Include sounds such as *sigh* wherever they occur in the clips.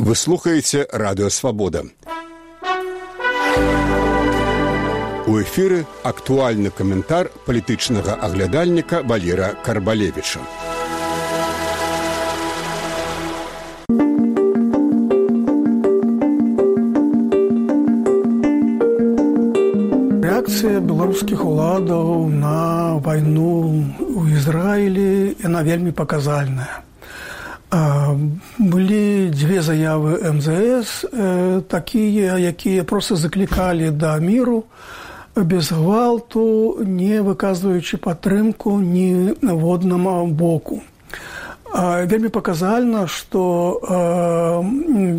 Вы слухаеце радыёвабода. У эфіры актуальны каментар палітычнага аглядальніка Валера Карбалевіча. Рэакцыя беларускіх уладаў на вайну ў Ізраілі яна вельмі паказальная былі дзве заявы мзс такія якія просто заклікалі да міру без гвалту не выказваючы падтрымку ніводнаму боку вельмі паказальна што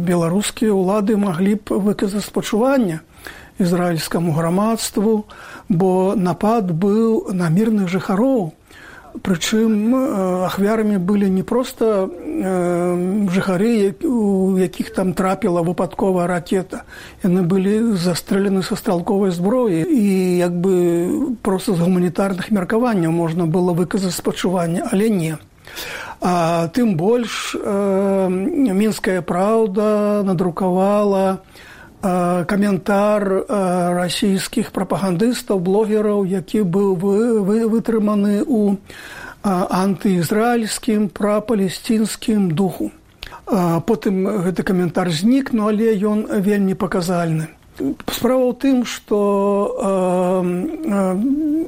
беларускія ўлады маглі б выказаць спачування ізраільскаму грамадству бо напад быў на мірных жыхароў Прычым ахвярамі былі не проста жыхары, у якіх там трапіла выпадковая ракета. Яны былі застрэлены са стралковай зброі і як бы проста з гуманітарных меркаванняў можна было выказаць спачуванне, але не. А тым больш мінская праўда надрукавала, каментар расійскіх прапагандыстаў блогераў які быў вы, вы, вытрыманы у антыізраільскім прапалесцінскім духу. Потым гэты каментар знік ну але ён вельмі паказальны справа ў тым што э, э,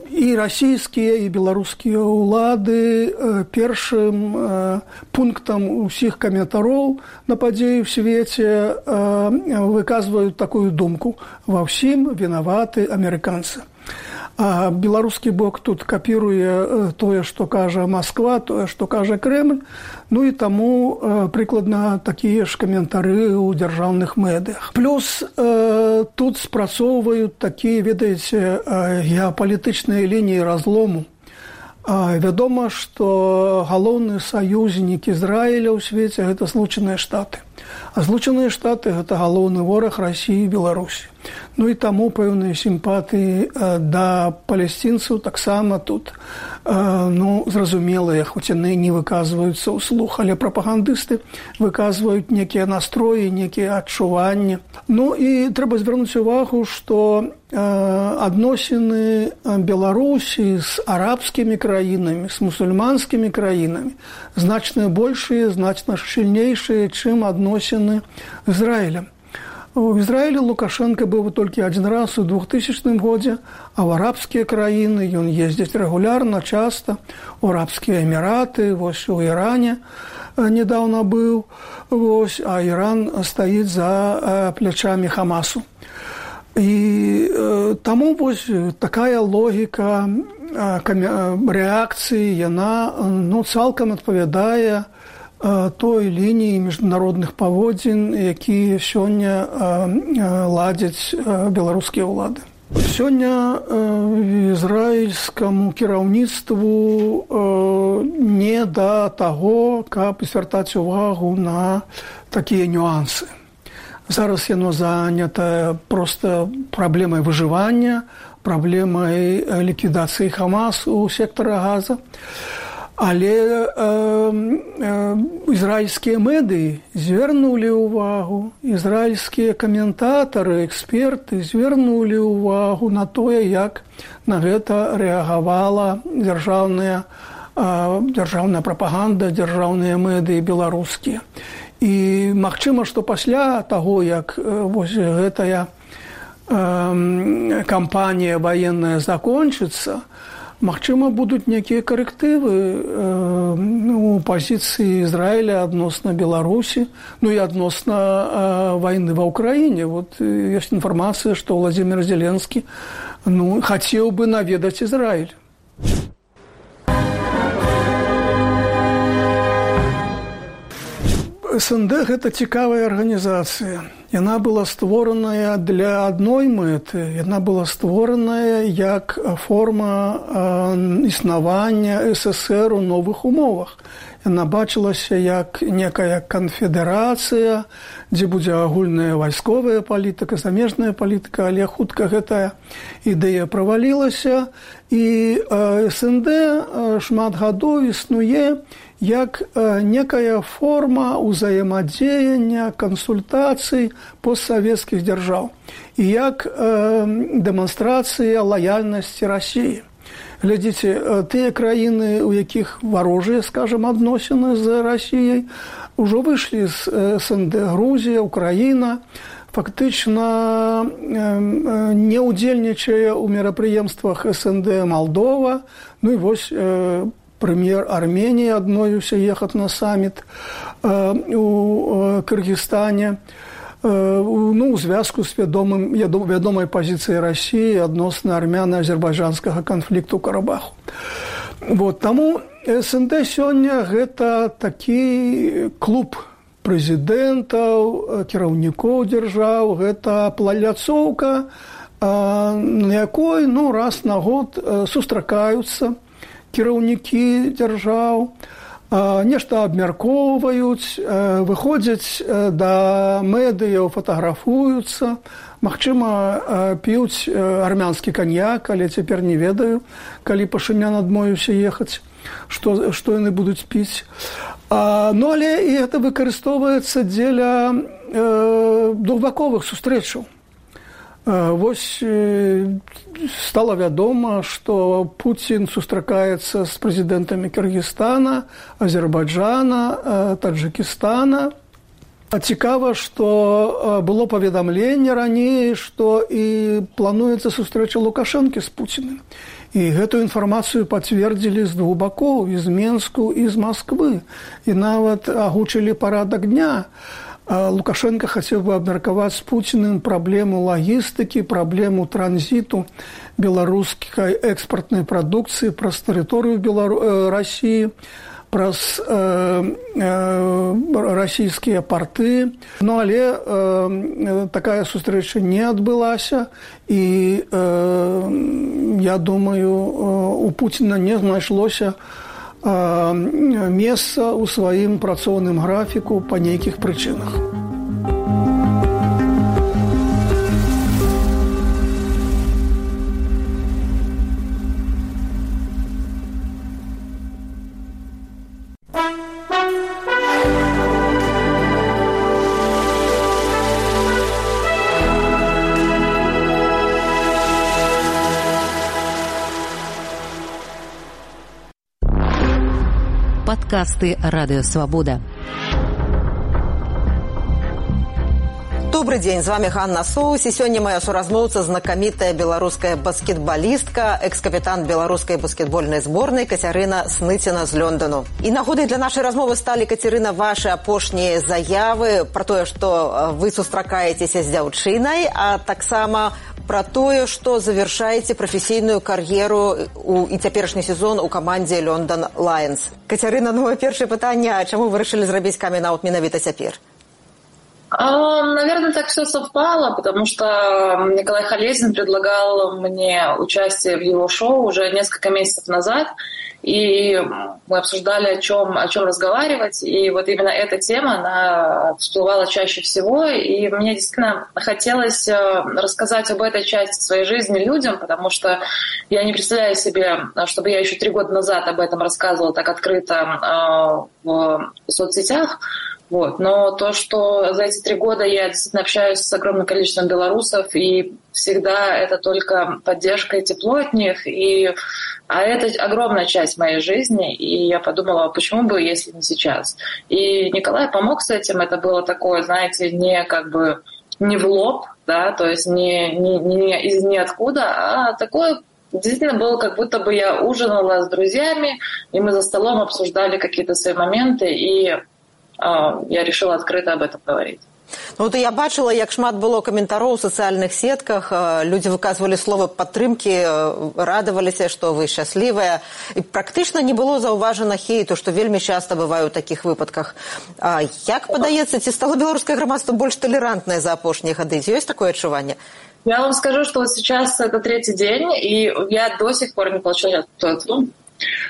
і расійскія і беларускія ўлады э, першым э, пунктам усіх каментароў на падзеі ў свеце э, выказваюць такую думку ва ўсім вінаваты амерыканцы А беларускі бок тут капіруе тое, што кажа Масква, тое, што кажа Крэмль. Ну і таму э, прыкладна такія ж каментары ў дзяржаўных медыях. Плюс э, тут спрацоўваюць такія, ведаеце, э, геапалітычныя лініі разлому. А, вядома, што галоўны саюзнік Ізраіля ў свеце гэта злучаныя штаты. А злучаныя штаты гэта галоўны вораг рассіі беларусі. Ну і таму пэўныя сімпатыі да палесцінцаў таксама тут. Ну зразумелыя хоць яны не выказваюцца ўслух але прапагандысты выказваюць некія настроі некія адчуванні. Ну і трэба звярнуць увагу што адносіны беларусі з арабскімі краінамі з мусульманскімі краінамі значна большыя значна шчыльнейшыя чым адносіны ізраілем У Ізраілі Лукашенко быў толькі адзін раз у 2000 годзе, а ў арабскія краіны ён ездзіць рэгулярна часта у арабскія эміраты, вось у Іране нядаўна быў, вось, а Іран стаіць за плячамі Хамасу. І э, таму вось такая логіка рэакцыі яна ну, цалкам адпавядае, той лініі міжнародных паводзін, якія сёння ладзяць беларускія ўлады. Сёння ізраільскаму кіраўніцтву не да таго, каб звяртаць увагу на такія нюансы. Зараз яно занята проста праблемай выжывання, праблемай ліквідацыі Хамас у сектара газа. Але э, э, ізраільскія медыі звярнулі ўвагу, ізраільскія каментатары, эксперты звярнулі ўвагу на тое, як на гэта рэагавала дзяржаўная, э, дзяржаўная прапаганда, дзяржаўныя медыі беларускія. І магчыма, што пасля таго, як э, гэтая э, кампанія ваенная закончыцца, Магчыма, будуць нейкія карэктывы э, ну, пазіцыі Ізраіля адносна Беларусі, ну і адносна э, вайны ва ўкраіне. Вот ёсць інфармацыя, што Владзімир Зеленскі ну, хацеў бы наведаць Ізраіль. СНД гэта цікавая арганізацыя. Яна была створаная для адной мэты. Яна была створаная як форма існавання ссср у новых умовах. Яна бачылася як некая канфедэрацыя дзе будзе агульная вайсковая палітыка замежная палітыка але хутка гэтая ідэя правалілася. І снд шмат гадоў існуе як некая форма ўзаемадзеяння кансультацый постсавецкіх дзяржаў і як дэманстрацыя лаяльнасці рассіі глядзіце тыя краіны у якіх варожыя скажем адносіны з расіяй ужо выйшлі з снд. Грузія украіна фактычна не ўдзельнічае ў мерапрыемствах снд малдова ну і вось прэм'ер армении адмовіўся ехаць на саміт у кыргызстане ну звязку з вядомым вядомай пазіцыяй рассіі адносна армяна азербайджанскага канфлікту карабаху. Вот таму снд сёння гэта такі клуб прэзідэнтаў кіраўнікоў дзяржаў. Гэта пляцоўка на якой ну раз на год сустракаюцца кіраўнікі дзяржаў нешта абмяркоўваюць выходзяць да медыяў фатаграфуюцца. Магчыма п'юць армянскі каньяк але цяпер не ведаю калі пашымян адмовіўся ехаць што, што яны будуць піць. Ну але і это выкарыстоўваецца дзеля двухбаковых сустрэчаў Вось стала вядома, што Пуін сустракаецца з прэзідэнтамі Кыргызстана, Азербайджана, Таджикістана. Цікава, што было паведамленне раней, што і плануецца сустрэча Лукашэнкі з Пуціным. І гэтую інфармацыю пацвердзілі з двух бакоў, з Менску і з Масквы. І нават агучылі парадак дня. Лукашенко хацеў бы абмеркаваць з пуціным праблему лагістыкі, праблему транзіту беларускай экспартнай прадукцыі праз тэрыторыю Белару... рассіі праз э, э, расійскія парты. Ну але э, такая сустрэча не адбылася і э, я думаю, у Пуціна не знайшлося, месца ў сваім працоўным графіку па нейкіх прычынах. подкасты радыё свабода добрый дзень з вами Ганна соус і сёння моя суразмоўца знакамітая беларуская баскетбалістка экс-капітан беларускай баскетбольнай зборнай кацярына сныціна з лёндану і нагодай для нашай размовы сталі кацярына ваши апошнія заявы про тое што вы сустракаецеся з дзяўчынай а таксама про тое што завяршаеце прафесійную кар'еру у і цяперашні сезон у камандзе лондон лайнс кацярына новае першае пытанне чаму вырашылі зрабіць каменаут менавіта цяпер Наверное, так все совпало, потому что Николай Халезин предлагал мне участие в его шоу уже несколько месяцев назад, и мы обсуждали, о чем, о чем разговаривать, и вот именно эта тема, она всплывала чаще всего, и мне действительно хотелось э, рассказать об этой части своей жизни людям, потому что я не представляю себе, чтобы я еще три года назад об этом рассказывала так открыто э, в соцсетях, вот. Но то, что за эти три года я действительно общаюсь с огромным количеством белорусов, и всегда это только поддержка и тепло от них, и, а это огромная часть моей жизни, и я подумала, почему бы, если не сейчас. И Николай помог с этим, это было такое, знаете, не как бы не в лоб, да, то есть не, не, не из ниоткуда, а такое действительно было, как будто бы я ужинала с друзьями, и мы за столом обсуждали какие-то свои моменты, и я решила открыто об этом говорить. Ну, вот я бачила, як шмат было каментароў у сацыяльных сетках. Люди выказывали словы падтрымкі, радаваліся, што вы счастливая. И практычна не было заўважана хейту, што вельмі часта бывае ў такіх выпадках. А як падаецца, ці стало беларускае грамадства больш талерантнае за апошнія гады? Ёсць такое адчуванне? Я вам скажу, что вот сейчас это третий день, и я до сих пор не получила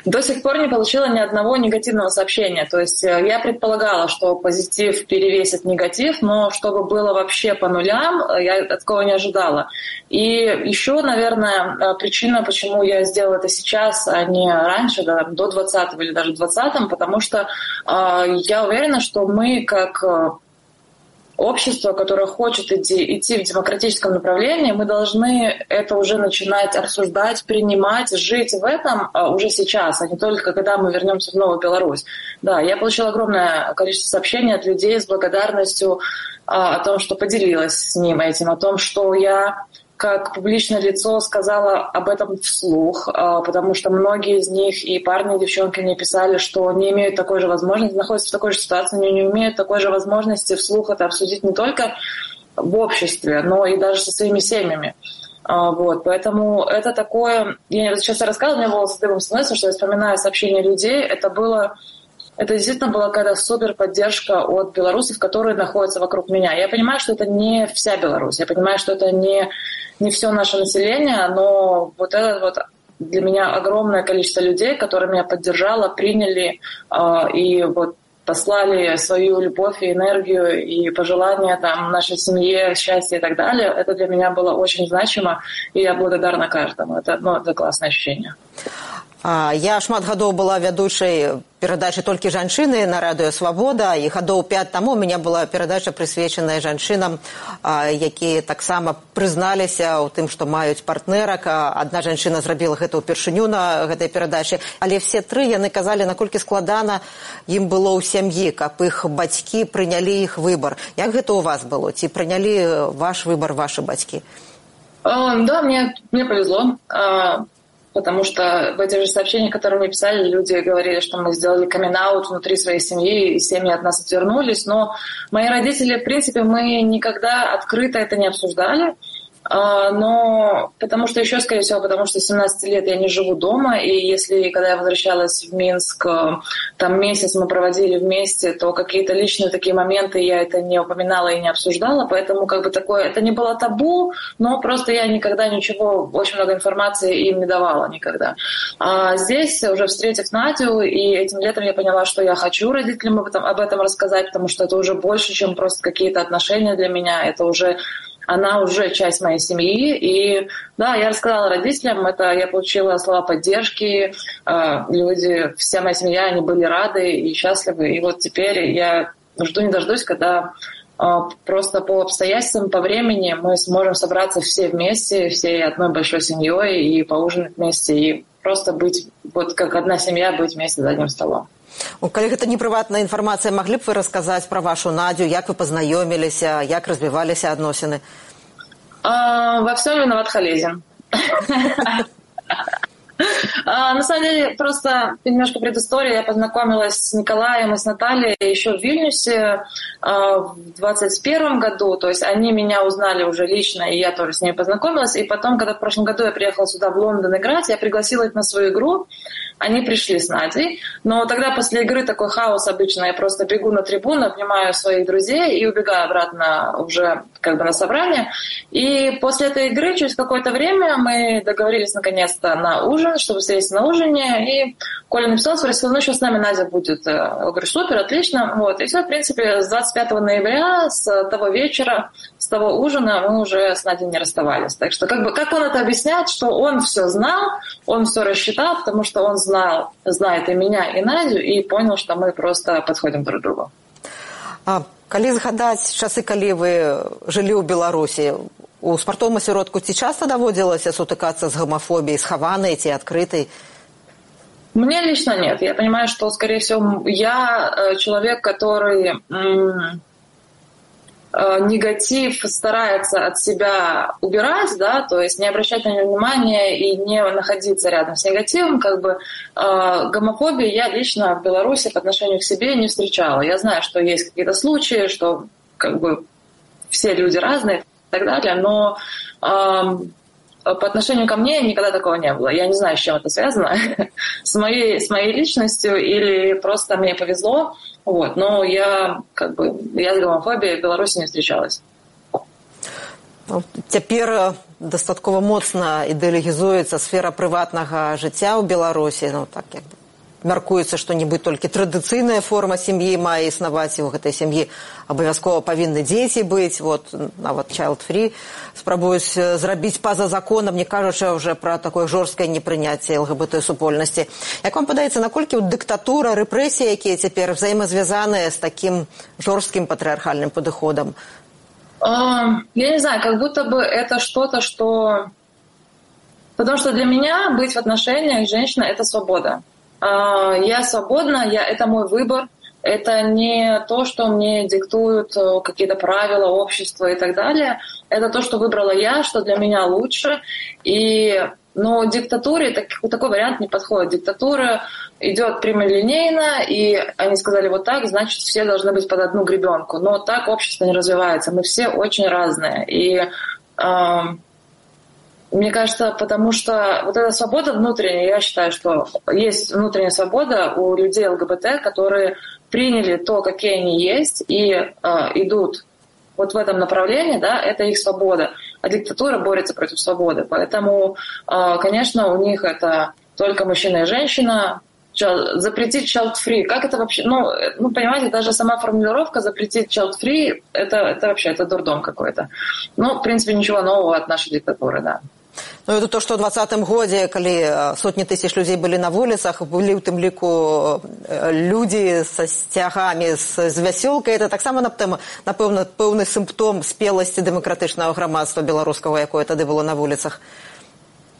до сих пор не получила ни одного негативного сообщения. То есть э, я предполагала, что позитив перевесит негатив, но чтобы было вообще по нулям, э, я такого не ожидала. И еще, наверное, э, причина, почему я сделала это сейчас, а не раньше, да, до 20 или даже 20 потому что э, я уверена, что мы как общество, которое хочет идти, идти в демократическом направлении, мы должны это уже начинать обсуждать, принимать, жить в этом а, уже сейчас, а не только когда мы вернемся в Новую Беларусь. Да, я получила огромное количество сообщений от людей с благодарностью а, о том, что поделилась с ним этим, о том, что я как публичное лицо сказала об этом вслух, а, потому что многие из них, и парни, и девчонки мне писали, что не имеют такой же возможности, находятся в такой же ситуации, но не имеют такой же возможности вслух это обсудить не только в обществе, но и даже со своими семьями. А, вот, поэтому это такое... Я сейчас рассказывала, у меня волосы дыбом становятся, что я вспоминаю сообщения людей. Это было это действительно была какая-то супер поддержка от белорусов, которые находятся вокруг меня. Я понимаю, что это не вся Беларусь, я понимаю, что это не, не все наше население, но вот это вот для меня огромное количество людей, которые меня поддержало, приняли э, и вот послали свою любовь и энергию и пожелания там нашей семье, счастья и так далее. Это для меня было очень значимо, и я благодарна каждому. Это, ну, это классное ощущение. Я шмат гадоў была вядучай перадачы толькі жанчыны на радыё свабода і гадоў 5 таму у меня была перадача прысвечаная жанчынам якія таксама прызналіся ў тым што маюць партнерак адна жанчына зрабіла гэта ўпершыню на гэтай перадачы. Але все тры яны казалі наколькі складана ім было ў сям'і каб іх бацькі прынялі іх выбар. Як гэта у вас было? Ці прынялі ваш выбар ваши бацькі? Да мне мне повезло потому что в этих же сообщениях, которые мне писали, люди говорили, что мы сделали камин внутри своей семьи, и семьи от нас отвернулись. Но мои родители, в принципе, мы никогда открыто это не обсуждали. А, но потому что еще, скорее всего, потому что 17 лет я не живу дома, и если, когда я возвращалась в Минск, там месяц мы проводили вместе, то какие-то личные такие моменты я это не упоминала и не обсуждала, поэтому как бы такое, это не было табу, но просто я никогда ничего, очень много информации им не давала никогда. А здесь, уже встретив Надю, и этим летом я поняла, что я хочу родителям об этом, об этом рассказать, потому что это уже больше, чем просто какие-то отношения для меня, это уже она уже часть моей семьи. И да, я рассказала родителям, это я получила слова поддержки, а, люди, вся моя семья, они были рады и счастливы. И вот теперь я жду не дождусь, когда а, просто по обстоятельствам, по времени мы сможем собраться все вместе, всей одной большой семьей и поужинать вместе, и просто быть, вот как одна семья, быть вместе за одним столом Калі гэта не прыватная інфармацыя, маглі б вы расказаць пра вашу надзю, як вы пазнаёміліся, як развіваліся адносіны? А, во всем виноват Халезин. А, на самом деле, просто немножко предыстория. Я познакомилась с Николаем и с Натальей еще в Вильнюсе а, в 2021 году. То есть они меня узнали уже лично, и я тоже с ней познакомилась. И потом, когда в прошлом году я приехала сюда в Лондон играть, я пригласила их на свою игру. Они пришли с Надей, но тогда после игры такой хаос обычно. Я просто бегу на трибуну, обнимаю своих друзей и убегаю обратно уже как бы на собрание. И после этой игры через какое-то время мы договорились наконец-то на ужин, чтобы встретиться на ужине. И Коля написал, спросил, ну что с нами Надя будет? Я говорю, супер, отлично. Вот. И все, в принципе, с 25 ноября, с того вечера, с того ужина мы уже с Надей не расставались. Так что как бы как он это объясняет, что он все знал, он все рассчитал, потому что он знал, знает и меня, и Надю, и понял, что мы просто подходим друг к другу. А, калі згадаць часы калі вы жылі ў беларусі у спартовым асяродку ці часта даводзілася сутыкацца з гомафобіяй схаванай ці адкрытай мне лично нет я понимаю что скорее всего я э, человек который Э, негатив старается от себя убирать, да, то есть не обращать на него внимания и не находиться рядом с негативом, как бы э, гомофобии я лично в Беларуси по отношению к себе не встречала. Я знаю, что есть какие-то случаи, что как бы все люди разные и так далее, но эм, по отношению ко мне никогда такого не было. Я не знаю, с чем это связано, *laughs* с, моей, с моей личностью или просто мне повезло. Вот. Но я как бы я с гомофобией в Беларуси не встречалась. Цяпер дастаткова моцна ідэалегізуецца сфера прыватнага жыцця ў Беларусі ну так як бы мяркуецца што нібы толькі традыцыйная форма сям'і мае існаваць і ў гэтай сям'і абавязкова павінны дзеці быць вот нават child free спрабуюць зрабіць па-за законам не кажучы ўжо пра такое жорсткае непрыняцце лгбт супольнасці як вам падаецца наколькі ў дыктатура рэпрэсіі якія цяпер взаемазвязаныя з такім жорсткім патрыархальным падыходам я не знаю, как будто бы это что-то, что... Потому что для меня быть в отношениях женщина – это свобода. А, я свободна, я, это мой выбор, это не то, что мне диктуют э, какие-то правила общества и так далее. Это то, что выбрала я, что для меня лучше. И но диктатуре так, такой вариант не подходит. Диктатура идет прямолинейно, и они сказали вот так, значит, все должны быть под одну гребенку. Но так общество не развивается. Мы все очень разные. И э, мне кажется, потому что вот эта свобода внутренняя, я считаю, что есть внутренняя свобода у людей ЛГБТ, которые приняли то, какие они есть, и э, идут вот в этом направлении, да, это их свобода. А диктатура борется против свободы. Поэтому, а, конечно, у них это только мужчина и женщина, запретить child free. Как это вообще? Ну, ну, понимаете, даже сама формулировка запретить child free, это, это вообще это дурдом какой-то. Ну, в принципе, ничего нового от нашей диктатуры, да. Ну, это то, што ў двадцатым годзе калі сотні тысяч людзей былі на вуліцах былі ў тым ліку людзі са сцягамі з, з вясёлкай это таксама напэўна пэўны сімптом спеласці дэмакратычнага грамадства беларускага якое тады было на вуліцах.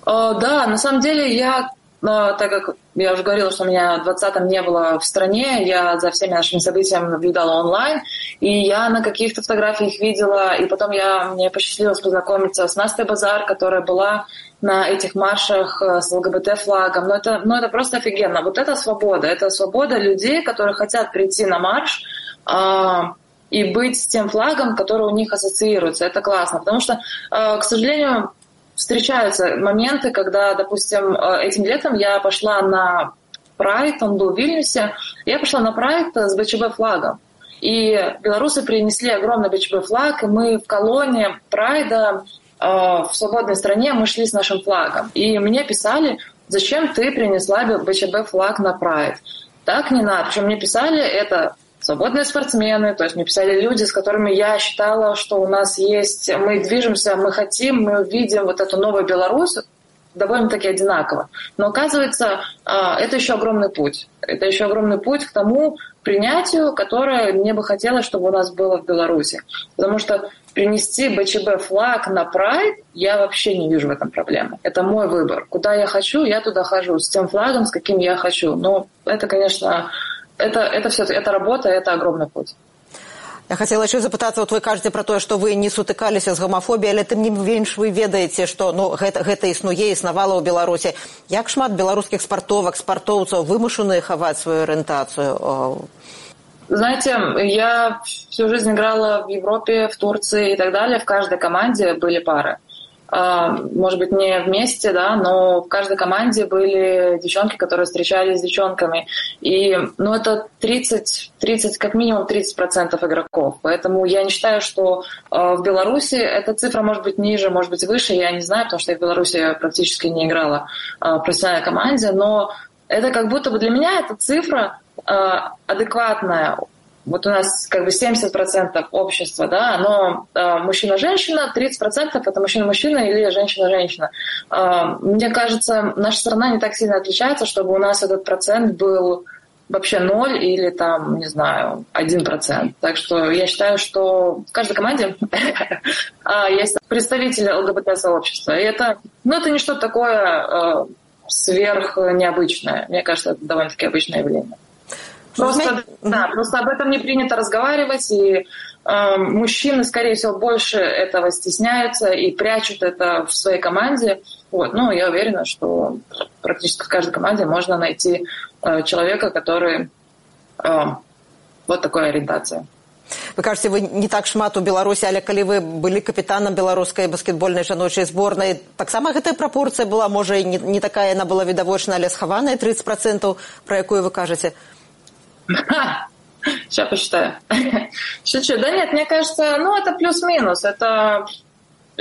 Uh, да на самом деле я Но так как я уже говорила, что у меня в 20-м не было в стране, я за всеми нашими событиями наблюдала онлайн, и я на каких-то фотографиях видела, и потом я, мне посчастливилось познакомиться с Настей Базар, которая была на этих маршах э, с ЛГБТ-флагом. Но это, ну, это просто офигенно. Вот это свобода. Это свобода людей, которые хотят прийти на марш, а, и быть с тем флагом, который у них ассоциируется. Это классно. Потому что, э, к сожалению, встречаются моменты, когда, допустим, э, этим летом я пошла на прайд, он был в Вильнюсе, я пошла на прайд с БЧБ флагом. И белорусы принесли огромный БЧБ флаг, и мы в колонне прайда э, в свободной стране мы шли с нашим флагом. И мне писали, зачем ты принесла БЧБ флаг на прайд? Так не надо. Причем мне писали это свободные спортсмены, то есть мне писали люди, с которыми я считала, что у нас есть, мы движемся, мы хотим, мы видим вот эту новую Беларусь, довольно-таки одинаково. Но оказывается, а, это еще огромный путь. Это еще огромный путь к тому принятию, которое мне бы хотелось, чтобы у нас было в Беларуси. Потому что принести БЧБ флаг на прайд, я вообще не вижу в этом проблемы. Это мой выбор. Куда я хочу, я туда хожу. С тем флагом, с каким я хочу. Но это, конечно, это, это все, это работа, это огромный путь. Я хацела яшчэ запытацца вот вы кажаце пра тое што вы не сутыкаліся з гамафобіяй але тым не менш вы ведаеце што ну гэта, гэта існуе існавала ў беларусі як шмат беларускіх спартовак спартоўцаў вымушаны хаваць сваю арыентацыю знаете я всю жизнь играла в европе в турции и так далее в каждой команде были пары а, может быть, не вместе, да, но в каждой команде были девчонки, которые встречались с девчонками. И, ну, это 30, 30 как минимум 30% игроков. Поэтому я не считаю, что э, в Беларуси эта цифра может быть ниже, может быть выше, я не знаю, потому что я в Беларуси практически не играла э, в профессиональной команде, но это как будто бы для меня эта цифра адекватная вот у нас как бы 70% общества, да, оно э, мужчина-женщина, 30% это мужчина-мужчина или женщина-женщина. Э, мне кажется, наша страна не так сильно отличается, чтобы у нас этот процент был вообще ноль или там, не знаю, один процент. Так что я считаю, что в каждой команде *laughs* а, есть представители ЛГБТ-сообщества. И это, ну, это не что-то такое э, сверх необычное. Мне кажется, это довольно-таки обычное явление. Просто, да, просто об этом не принято разговаривать, и э, мужчины, скорее всего, больше этого стесняются и прячут это в своей команде. Вот. Ну, я уверена, что практически в каждой команде можно найти э, человека, который э, вот такой ориентации. вы кажаце вы не так шмат у беларусі але калі вы былі капітанам беларускай баскетбольнай жаночай зборнай таксама гэтая прапорцыя была можа не, не такая яна была відавочна але схаваная 30 процентаў про якую вы кажаце Сейчас посчитаю. *laughs* Шучу. Да нет, мне кажется, ну, это плюс-минус. Это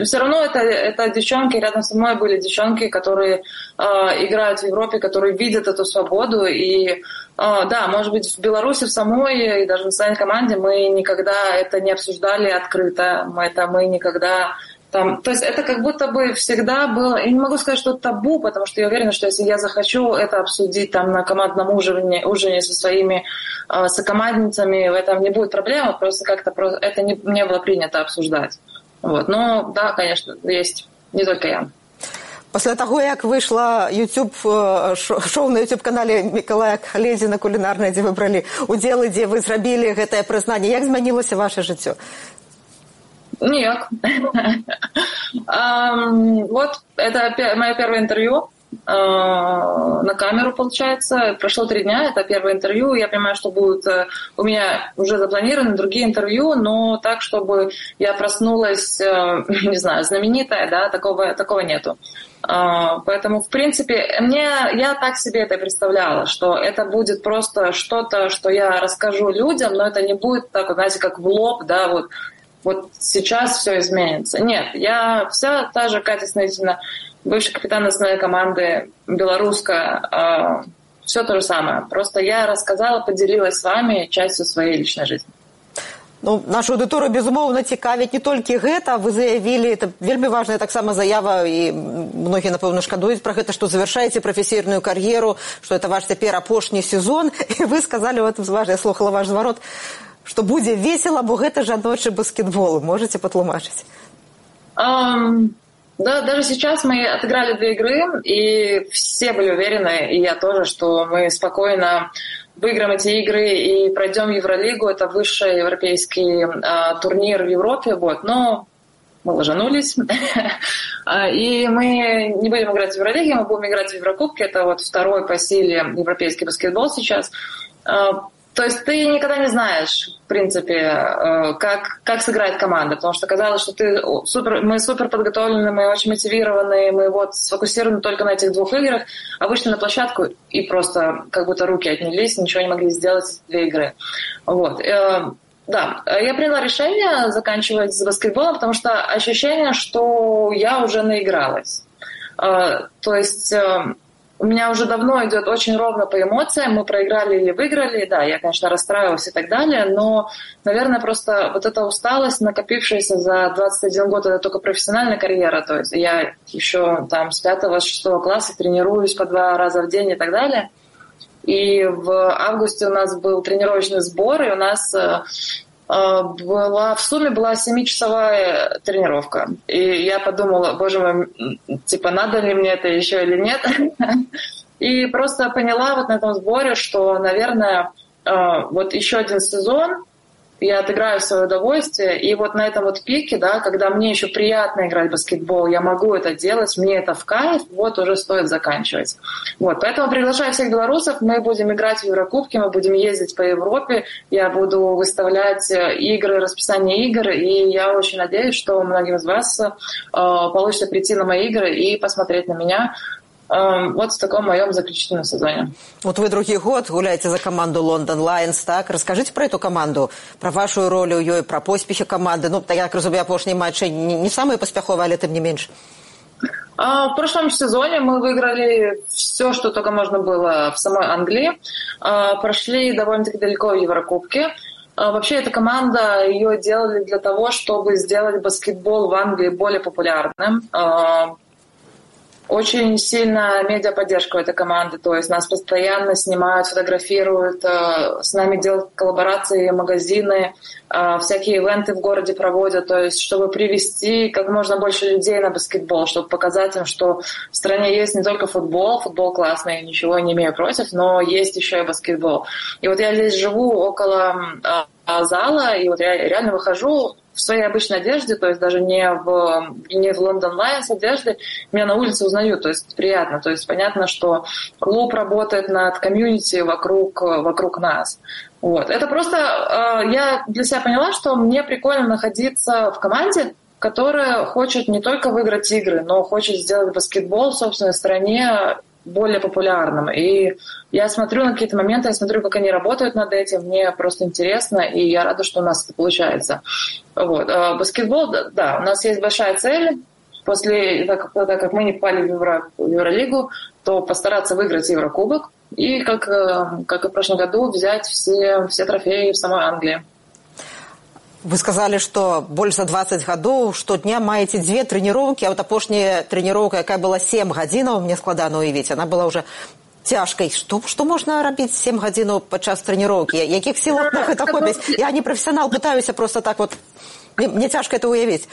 все равно это, это девчонки, рядом со мной были девчонки, которые э, играют в Европе, которые видят эту свободу. И э, да, может быть, в Беларуси в самой и даже в национальной команде мы никогда это не обсуждали открыто. Мы, это мы никогда там, то есть это как будто бы всегда было, я не могу сказать, что это табу, потому что я уверена, что если я захочу это обсудить там на командном ужине, ужине со своими э, сокомандницами, в этом не будет проблемы, просто как-то это не, не было принято обсуждать. Вот. Но да, конечно, есть не только я. Пасля таго як выйшла youtube шоу на youtube канале мікалая халезіна кулінарная дзе вы бралі удзелы дзе вы зрабілі гэтае прызнанне як змянілася ваше жыццё Ніяк. вот это мое первое интервью на камеру, получается. Прошло три дня, это первое интервью. Я понимаю, что будут э, у меня уже запланированы другие интервью, но так, чтобы я проснулась, э, *laughs* не знаю, знаменитая, да, такого, такого нету. Поэтому, в принципе, мне, я так себе это представляла, что это будет просто что-то, что я расскажу людям, но это не будет так, знаете, как в лоб, да, вот вот сейчас все изменится. Нет, я вся та же Катя Снытина, бывший капитан национальной команды, белорусская, э, все то же самое. Просто я рассказала, поделилась с вами частью своей личной жизни. Ну, нашу аўдыторыю безумоўна цікавіць не толькі гэта вы заявілі это вельмі важная таксама заява і многія напэўна шкадуюць пра гэта што завяршаеце прафесійную кар'еру што это ваш цяпер апошні сезон і *laughs* вы сказалі в этом важна я слухала ваш зварот што будзе весела бо гэта жаночы баскетбол можете патлумачыць um, да даже сейчас мы отыграли две игры и все были уверены и я тоже что мы спокойно выиграем эти игры и пройдем Евролигу это высший европейский uh, турнир в Европе вот но мы ложанулись. *laughs* И мы не будем играть в Евролиге, мы будем играть в Еврокубке. Это вот второй по силе европейский баскетбол сейчас. То есть ты никогда не знаешь, в принципе, э, как, как сыграет команда, потому что казалось, что ты супер, мы супер подготовлены, мы очень мотивированы, мы вот сфокусированы только на этих двух играх, а вышли на площадку и просто как будто руки отнялись, ничего не могли сделать две игры. Вот. Э, да, я приняла решение заканчивать с баскетболом, потому что ощущение, что я уже наигралась. Э, то есть у меня уже давно идет очень ровно по эмоциям. Мы проиграли или выиграли. Да, я, конечно, расстраивалась и так далее, но, наверное, просто вот эта усталость, накопившаяся за 21 год, это только профессиональная карьера. То есть я еще там с 5-6 класса тренируюсь по два раза в день и так далее. И в августе у нас был тренировочный сбор, и у нас э, была, в сумме была семичасовая тренировка. И я подумала, боже мой, типа, надо ли мне это еще или нет. *laughs* И просто поняла вот на этом сборе, что, наверное, а, вот еще один сезон, я отыграю свое удовольствие, и вот на этом вот пике, да, когда мне еще приятно играть в баскетбол, я могу это делать, мне это в кайф, вот уже стоит заканчивать. Вот, поэтому приглашаю всех белорусов, мы будем играть в Еврокубке, мы будем ездить по Европе, я буду выставлять э, игры, расписание игр, и я очень надеюсь, что многим из вас э, получится прийти на мои игры и посмотреть на меня, вот в таком моем заключительном сезоне. Вот вы другий год гуляете за команду Лондон Лайонс, так? Расскажите про эту команду, про вашу роль у ее, про поспехи команды. Ну, так як разумею, апошние матчи не, не самые поспеховые, але тем не меньше. А, в прошлом сезоне мы выиграли все, что только можно было в самой Англии. А, прошли довольно-таки далеко в Еврокубке. А, вообще эта команда, ее делали для того, чтобы сделать баскетбол в Англии более популярным очень сильная медиаподдержка этой команды, то есть нас постоянно снимают, фотографируют, э, с нами делают коллаборации, магазины, э, всякие ивенты в городе проводят, то есть чтобы привести как можно больше людей на баскетбол, чтобы показать им, что в стране есть не только футбол, футбол классный, ничего не имею против, но есть еще и баскетбол. И вот я здесь живу около э, зала, и вот я реально выхожу в своей обычной одежде, то есть даже не в, не в Лондон Лайонс одежде, меня на улице узнают, то есть приятно, то есть понятно, что клуб работает над комьюнити вокруг, вокруг нас. Вот. Это просто э, я для себя поняла, что мне прикольно находиться в команде, которая хочет не только выиграть игры, но хочет сделать баскетбол в собственной стране более популярным. И я смотрю на какие-то моменты, я смотрю, как они работают над этим, мне просто интересно, и я рада, что у нас это получается. Вот. А баскетбол, да, у нас есть большая цель. После, так, так как мы не попали в, Евро, в Евролигу, то постараться выиграть Еврокубок и, как, э, как и в прошлом году, взять все, все трофеи в самой Англии. Вы сказали, что больше за 20 гадоў штодня маеце две тренировки, а вот апошняя тренировка, якая была 7 гадзінаў мне складана уявіць она была уже цяжкай что что можна рабіць 7 гадзінаў падчас тренировки якіх сілах на гэта хопіць я не профессионал пытаюся просто так вот мне, мне цяжка это уявіць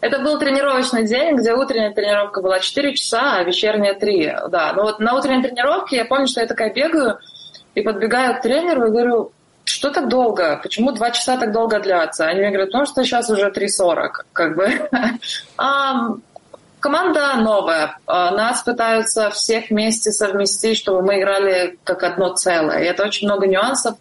это был тренировочный день, где утренняя тренировка была 4 часа, а вечерняя 3. Да, но вот на утренней тренировке я помню, что я такая бегаю и подбегаю к тренеру и говорю, что так долго? Почему два часа так долго длятся? Они мне говорят, потому что сейчас уже 3.40. Как бы. *laughs* Команда новая. А, нас пытаются всех вместе совместить, чтобы мы играли как одно целое. И это очень много нюансов.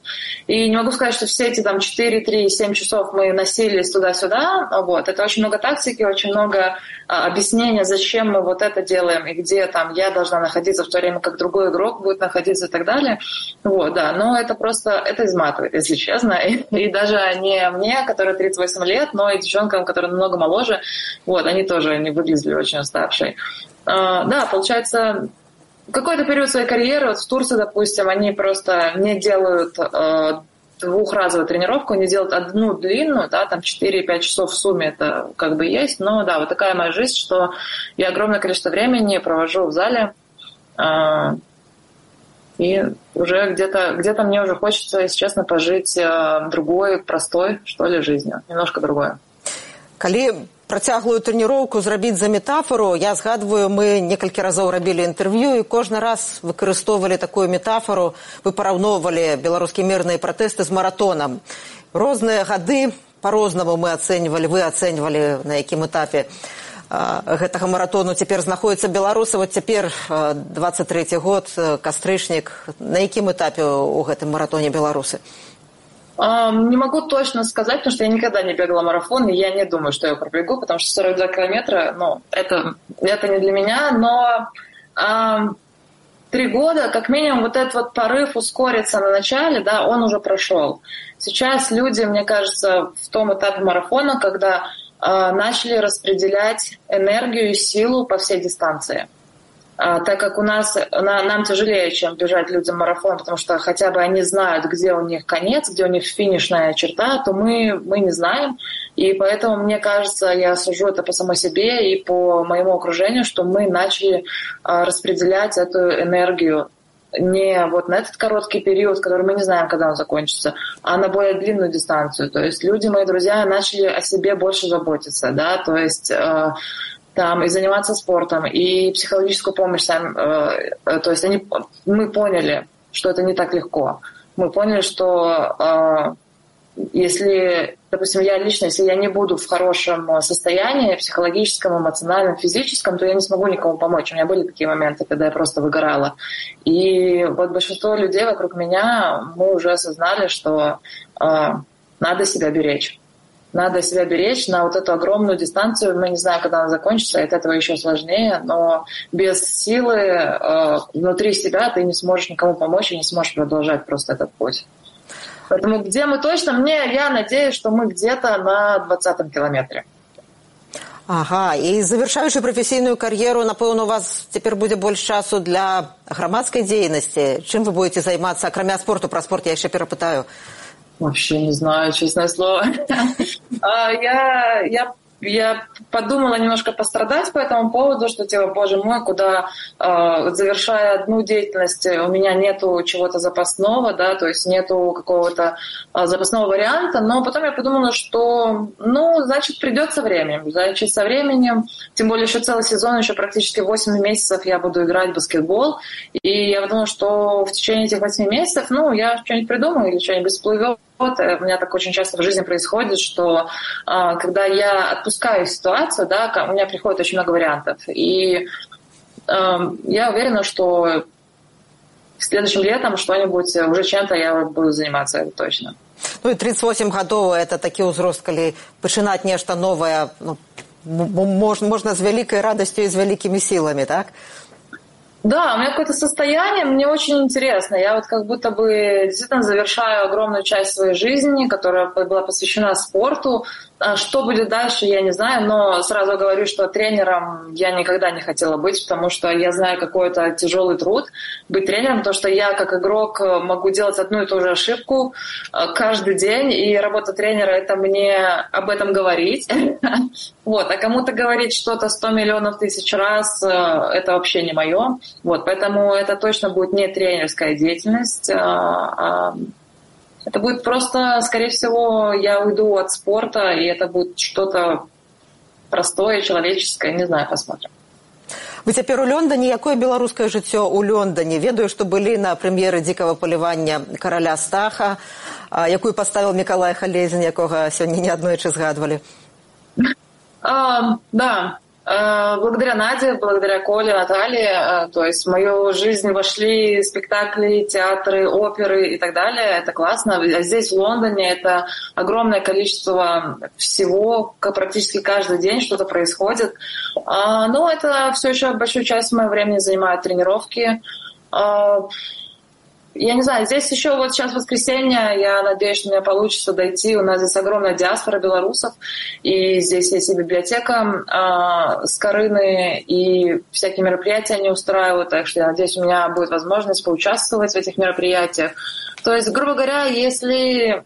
И не могу сказать, что все эти там 4, 3, 7 часов мы носились туда-сюда. Вот. Это очень много тактики, очень много а, объяснения, зачем мы вот это делаем и где там я должна находиться в то время, как другой игрок будет находиться и так далее. Вот, да. Но это просто, это изматывает, если честно. И, и даже не мне, которая 38 лет, но и девчонкам, которые намного моложе, вот, они тоже не выглядели очень очень уставший. А, да, получается, какой-то период своей карьеры, вот в Турции, допустим, они просто не делают а, двухразовую тренировку, они делают одну длинную, да, там 4-5 часов в сумме это как бы есть, но да, вот такая моя жизнь, что я огромное количество времени провожу в зале, а, и уже где-то где мне уже хочется, если честно, пожить другой, простой, что ли, жизнью, немножко другое. Калі працяглую трэніроўку зрабіць за метафору я згадваю мы некалькі разоў рабілі інтэрв'ю і кожны раз выкарыстоўвалі такую метафору вы параўноўвалі беларускія мірныя пратэсты з маратонам. Розныя гады по-рознаму мы ацэньвалі вы ацэньвалі на якім этапе гэтага маратону цяпер знаходіцца беларусы. Вот цяпер 23 год кастрычнік. На якім этапе у гэтым маратоне беларусы Не могу точно сказать, потому что я никогда не бегала марафон, и я не думаю, что я пробегу, потому что 42 километра, ну, это, это не для меня, но а, три года, как минимум, вот этот вот порыв ускориться на начале, да, он уже прошел. Сейчас люди, мне кажется, в том этапе марафона, когда а, начали распределять энергию и силу по всей дистанции. А, так как у нас на, нам тяжелее, чем бежать людям марафон, потому что хотя бы они знают, где у них конец, где у них финишная черта, то мы, мы не знаем. И поэтому, мне кажется, я сужу это по самой себе и по моему окружению, что мы начали а, распределять эту энергию не вот на этот короткий период, который мы не знаем, когда он закончится, а на более длинную дистанцию. То есть люди, мои друзья, начали о себе больше заботиться, да, то есть э, там и заниматься спортом, и психологическую помощь сам, э, э, то есть они, мы поняли, что это не так легко. Мы поняли, что э, если, допустим, я лично, если я не буду в хорошем состоянии, психологическом, эмоциональном, физическом, то я не смогу никому помочь. У меня были такие моменты, когда я просто выгорала. И вот большинство людей вокруг меня, мы уже осознали, что э, надо себя беречь надо себя беречь на вот эту огромную дистанцию. Мы не знаем, когда она закончится, и от этого еще сложнее, но без силы э, внутри себя ты не сможешь никому помочь и не сможешь продолжать просто этот путь. Поэтому где мы точно, мне, я надеюсь, что мы где-то на 20-м километре. Ага, і завяршаючы прафесійную кар'еру, напэўна, у вас цяпер будзе больш часу для грамадскай дзейнасці. Чым вы будете займацца акрамя спорту пра спорт я яшчэ перапытаю. Вообще не знаю, честное слово. *laughs* А, я, я я подумала немножко пострадать по этому поводу, что типа, боже мой, куда э, завершая одну деятельность, у меня нету чего-то запасного, да, то есть нету какого-то э, запасного варианта, но потом я подумала, что, ну, значит, придется время, значит, со временем, тем более еще целый сезон, еще практически 8 месяцев я буду играть в баскетбол, и я подумала, что в течение этих 8 месяцев, ну, я что-нибудь придумаю или что-нибудь всплывет у меня так очень часто в жизни происходит, что а, когда я отпускаю ситуацию, да, у меня приходит очень много вариантов. И а, я уверена, что следующим летом что-нибудь, уже чем-то я буду заниматься, это точно. Ну и 38 гадоў это такі ўзрост, калі пачынаць нешта новае ну, можна, можна з вялікай радасцю і з вялікімі сіламі, так? Да, у меня какое-то состояние, мне очень интересно. Я вот как будто бы действительно завершаю огромную часть своей жизни, которая была посвящена спорту. А что будет дальше, я не знаю, но сразу говорю, что тренером я никогда не хотела быть, потому что я знаю, какой это тяжелый труд быть тренером, потому что я как игрок могу делать одну и ту же ошибку э, каждый день, и работа тренера — это мне об этом говорить. *laughs* Вот. А кому-то говорить что-то 100 миллионов тысяч раз — это вообще не мое. Вот. Поэтому это точно будет не тренерская деятельность, а, а это будет просто, скорее всего, я уйду от спорта, и это будет что-то простое, человеческое, не знаю, посмотрим. Вы цяпер у Лондоне якое беларускае жыццё ў Лондоне ведаю што былі на прэм'еры дзікага палівання караля стаха якую паставіў мікалай халезін якога сёння не аднойчы згадвалі. Да. Э, благодаря Наде, благодаря Коле, Наталье, э, то есть в мою жизнь вошли спектакли, театры, оперы и так далее. Это классно. А здесь, в Лондоне, это огромное количество всего, практически каждый день что-то происходит. А, но это все еще большую часть моего времени занимают тренировки. Я не знаю, здесь еще вот сейчас воскресенье, я надеюсь, что у меня получится дойти. У нас здесь огромная диаспора белорусов, и здесь есть и библиотека э, с Корыны, и всякие мероприятия они устраивают, так что я надеюсь, у меня будет возможность поучаствовать в этих мероприятиях. То есть, грубо говоря, если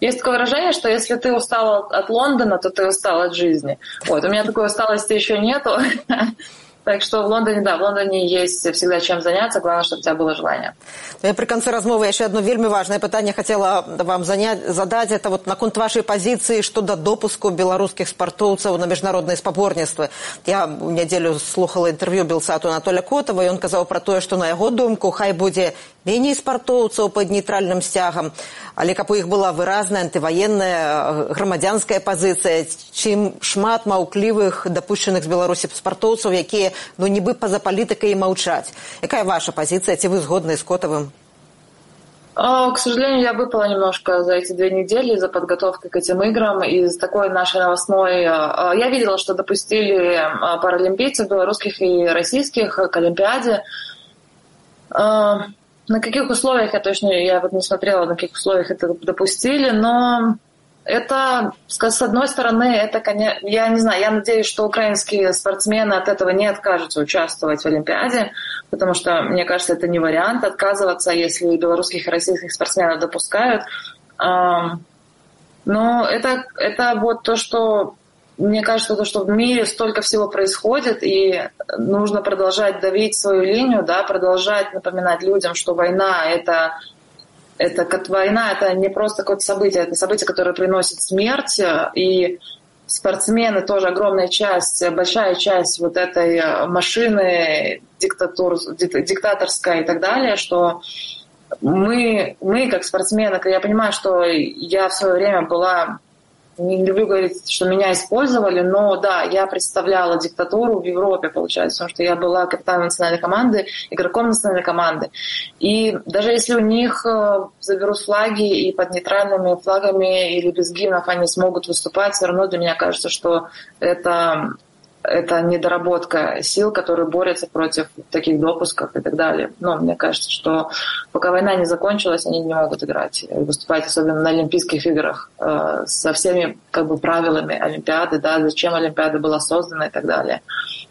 есть такое выражение, что если ты устал от Лондона, то ты устал от жизни. Вот, у меня такой усталости еще нету. *laughs* Так что в Лондоне, да, в Лондоне есть всегда чем заняться, главное, чтобы у тебя было желание. Я при конце размовы еще одно вельми важное питание хотела вам занять, задать. Это вот наконт вашей позиции щодо допуску белорусских спортовцев на международные спаборніцтвы. Я неделю слухала интервью Белсату Анатолия Котова, и он сказал про то, что на его думку хай будет меней спартоўцаў под нейтральным сцягам але каб у іх была выразная антываенная грамадзянская пазіцыя чым шмат маўклівых дапушчаных з беларусі спартоўцаў якія ну нібы па-за палітыкай і маўчаць якая ваша пазіцыя ці вы згодны з котавым к сожалению, я выпала немножко за эти две недели за подготовкой к этим играм. Из такой нашей новостной... Я видела, что допустили паралимпийцев белорусских и российских к Олимпиаде. На каких условиях, я точно я вот не смотрела, на каких условиях это допустили, но это, с одной стороны, это, конечно, я не знаю, я надеюсь, что украинские спортсмены от этого не откажутся участвовать в Олимпиаде, потому что, мне кажется, это не вариант отказываться, если белорусских и российских спортсменов допускают. Но это, это вот то, что мне кажется, то, что в мире столько всего происходит, и нужно продолжать давить свою линию, да, продолжать напоминать людям, что война это это как война, это не просто какое-то событие, это событие, которое приносит смерть, и спортсмены тоже огромная часть, большая часть вот этой машины диктатур, диктаторской и так далее, что мы, мы как спортсмены, я понимаю, что я в свое время была не люблю говорить, что меня использовали, но да, я представляла диктатуру в Европе, получается, потому что я была капитаном национальной команды, игроком национальной команды. И даже если у них э, заберут флаги и под нейтральными флагами или без гимнов они смогут выступать, все равно для меня кажется, что это это недоработка сил, которые борются против таких допусков и так далее. Но мне кажется, что пока война не закончилась, они не могут играть, выступать, особенно на Олимпийских играх, э, со всеми как бы правилами Олимпиады, да, зачем Олимпиада была создана и так далее.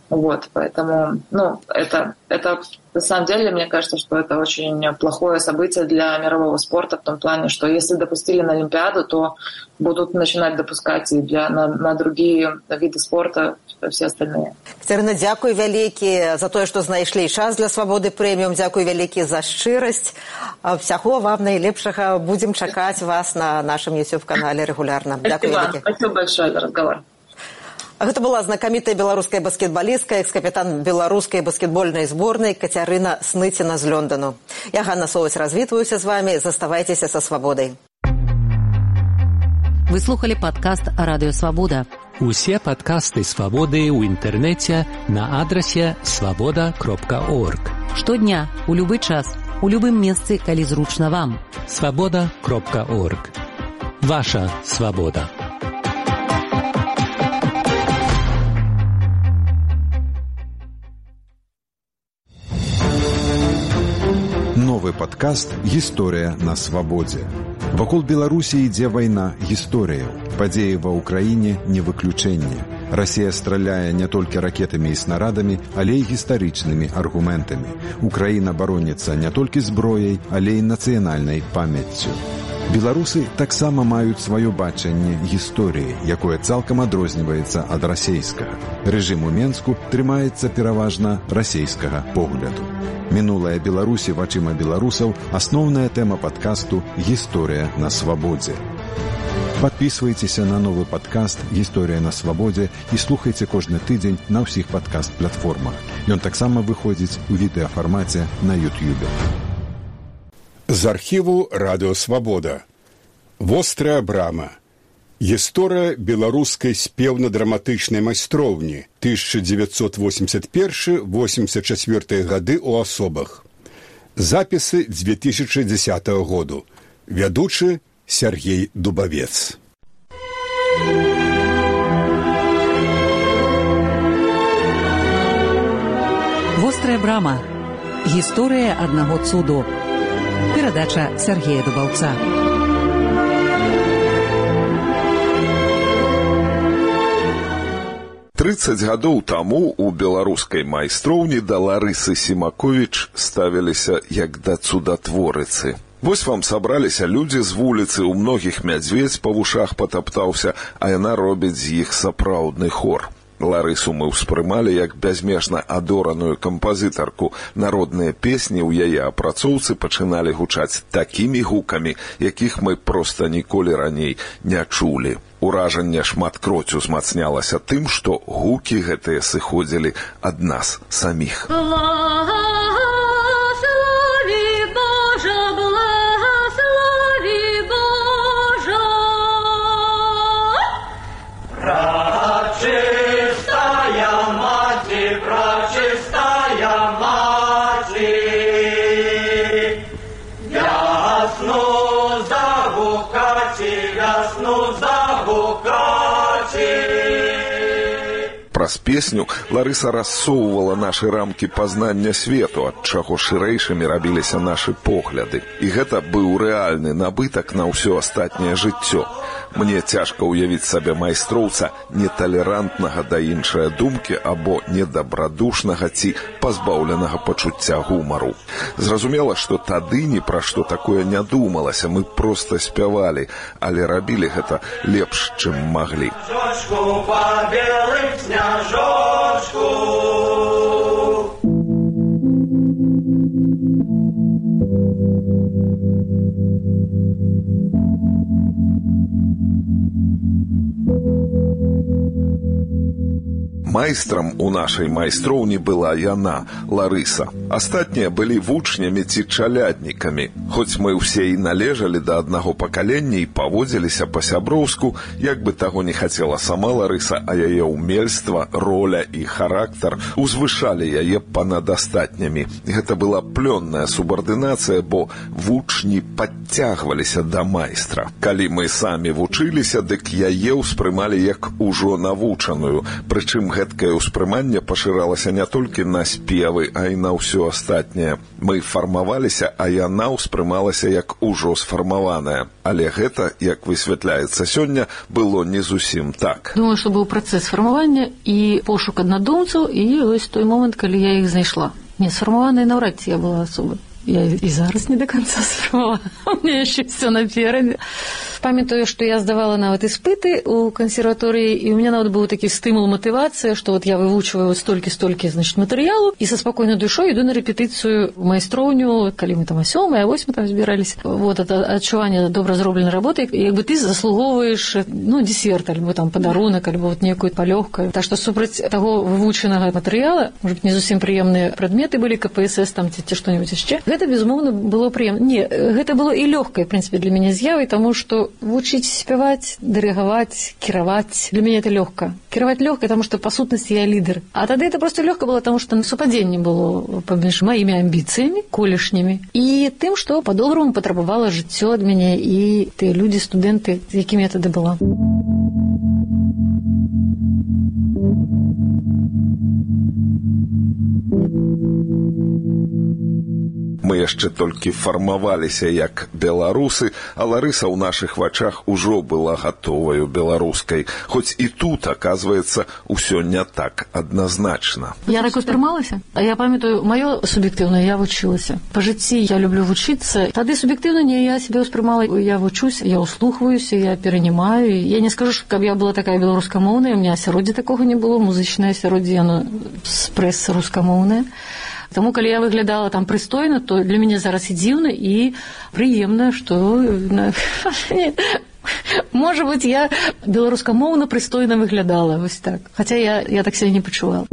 Вот, поэтому, ну, это, это на самом деле, мне кажется, что это очень плохое событие для мирового спорта в том плане, что если допустили на Олимпиаду, то будут начинать допускать и для, на, на другие виды спорта все остальные. Катерина, дзякуй вялікі за тое, што знайшлі час для свабоды прэміум. Дзякуй вялікі за шчырасць. Всяго вам найлепшага. Будзем чакаць вас на нашым YouTube-канале регулярна. Дзякуй вялікі. Спасибо большое за разговор. Гэта была знакамітая беларуская баскетбалістка, экс-капітан беларускай баскетбольнай зборнай Кацярына Сныціна з Лёндану. Я Ганна Соваць развітваюся з вамі, заставайцеся са свабодай. Вы слухали падкаст радыёвабода. Усе падкасты свабоды ў інтэрнэце на адрасе свабода кропка орг. Штодня, у любы час, у любым месцы, калі зручна вам. Свабода кропка орг. Ваша свабода. Новы падкаст гісторыя на свабодзе. Вакол Беларусі ідзе вайна гісторыяў. Падзеі ва ўкраіне не выключэнне. Расія страляе не толькі ракетамі і снарадамі, але і гістарычнымі аргументамі. Украіна бароніцца не толькі зброяй, але і нацыянальнай памяццю. Беларусы таксама маюць сваё бачанне гісторыі, якое цалкам адрозніваецца ад расейскага. Рэжым у Менску трымаецца пераважна расейскага погляду. Мінулая Беларусі вачыма беларусаў асноўная тэма падкасту гісторыя на свабодзе. Падпісвайцеся на новы падкаст гісторыя на свабодзе і слухайце кожны тыдзень на ўсіх падкаст-платформах. Ён таксама выходзіць у відэафармаце на Ютюбе. З архіву радыёвабода. Вострая брама. Гісторыя беларускай спеўна-драматычнай майстроўні 1981-84 гады ў асобах. Запісы 2010 году. Вядучы Сергей Дубавец. Вострая брама. Гісторыя аднаго цуду. Перадача Сергея Дубаўца. Трыццаць гадоў таму у беларускай майстроўні да Ларысы Семаковіч ставіліся як да цудатворыцы. Вось вам сабраліся людзі з вуліцы, у многіх мядзведь па вушах патаптаўся, а яна робіць з іх сапраўдны хор. Ларысу мы ўспрымалі як бязмежна адораную кампазітарку. Народныя песні ў яе апрацоўцы пачыналі гучаць такімі гукамі, якіх мы проста ніколі раней не чулі. Уражанне шматкроць узмацнялася тым, што гукі гэтыя сыходзілі ад нас саміх. праз песню Ларыса рассоўвала нашы рамкі пазнання свету, ад чаго шырэйшымі рабіліся нашы погляды. І гэта быў рэальны набытак на ўсё астатняе жыццё. Мне цяжка ўявіць сабе майстроўца неталерантнага да іншае думкі або недабрадушнага ці пазбаўленага пачуцця гумару. Зразумела, што тады ні пра што такое не думалася, мы проста спявалі, але рабілі гэта лепш, чым маглі. Снежочку. Майстрам у нашай майстроўні была яна, Ларыса. Астатнія былі вучнямі ці чаляднікамі. Хоць мы ўсе і належалі да аднаго пакалення і паводзіліся па-сяброўску, як бы таго не хацела сама Ларыса, а яе ўмельства, роля і характар узвышалі яе па-над астатнямі. Гэта была плённая субардынацыя, бо вучні падцягваліся да майстра. Калі мы самі вучыліся, дык яе ўспрымалі як ужо навучаную, прычым гэткае ўспрыманне пашыралася не толькі на спевы, а і на ўсё астатняе. Мы фармаваліся, а яна ўспрымалася як ужо сфармаваная. Але гэта, як высвятляецца сёння, было не зусім так. Думаю, што быў працэс фармавання і пошук аднадумцаў і вось той момант, калі я іх знайшла. Не сфармаваная наўрад ці я была асобай. Я і зараз не до конца сфармавала. *laughs* У меня еще все напереде. памятаю што я здавала нават іспыты у кансерваторыі і у меня нават быў такі стымул матывацыя што вот я вывучваю столькі столькі значит матэрыялу і са спакойнай душой іду на рэпетыцыю майстроўню калі мы там сёмая вось мы там збірались вот это адчуванне добра зробленай работы як бы ты заслугоўваеш ну десерт альбо там падарунак альбо вот некую палёгкаю так што супраць таго вывучанага матэрыяла может не зусім прыемныя прадметы былі кпсс там ці ці што-нибудь яшчэ Гэта безумоўна было прыемна не гэта было і лёгкае прынцыпе для мяне з'явай таму што вучыць спяваць дырыгаваць кіраваць для мяне это лёгка кіраваць лёгка таму што па сутнасці я лідар а тады это просто лёгка было таму што на супадзенне было паміж маімі амбіцыямі колішнімі і тым што па-добраму патрабавала жыццё ад мяне і тыя людзі студэнты з якімі я тады была Мы яшчэ толькі фармаваліся як беларусы, а Ларыса ў нашых вачах ужо была гатоваю беларускай. Хоць і тут, аказваецца, ўсё не так адназначна. Я так успрымалася, А я памятаю маё суб'ектыўнае я вучылася. Па жыцці я люблю вучыцца. Тады суб'ектыўна не я себе ўспрымала, я вучусь, я ўслухваюся, я перанімаю. Я не скажу, каб я была такая беларускамоўная, у меня асяроддзе такога не было, музычнае асяроддзе яно з прэсы рускамоўнае. Таму калі я выглядала там прыстойна, то для мяне зараз і дзіўна і прыемна, што можа быць я беларускамоўна прыстойна выглядала вось так. Хаця я, я так сябе не пачувала.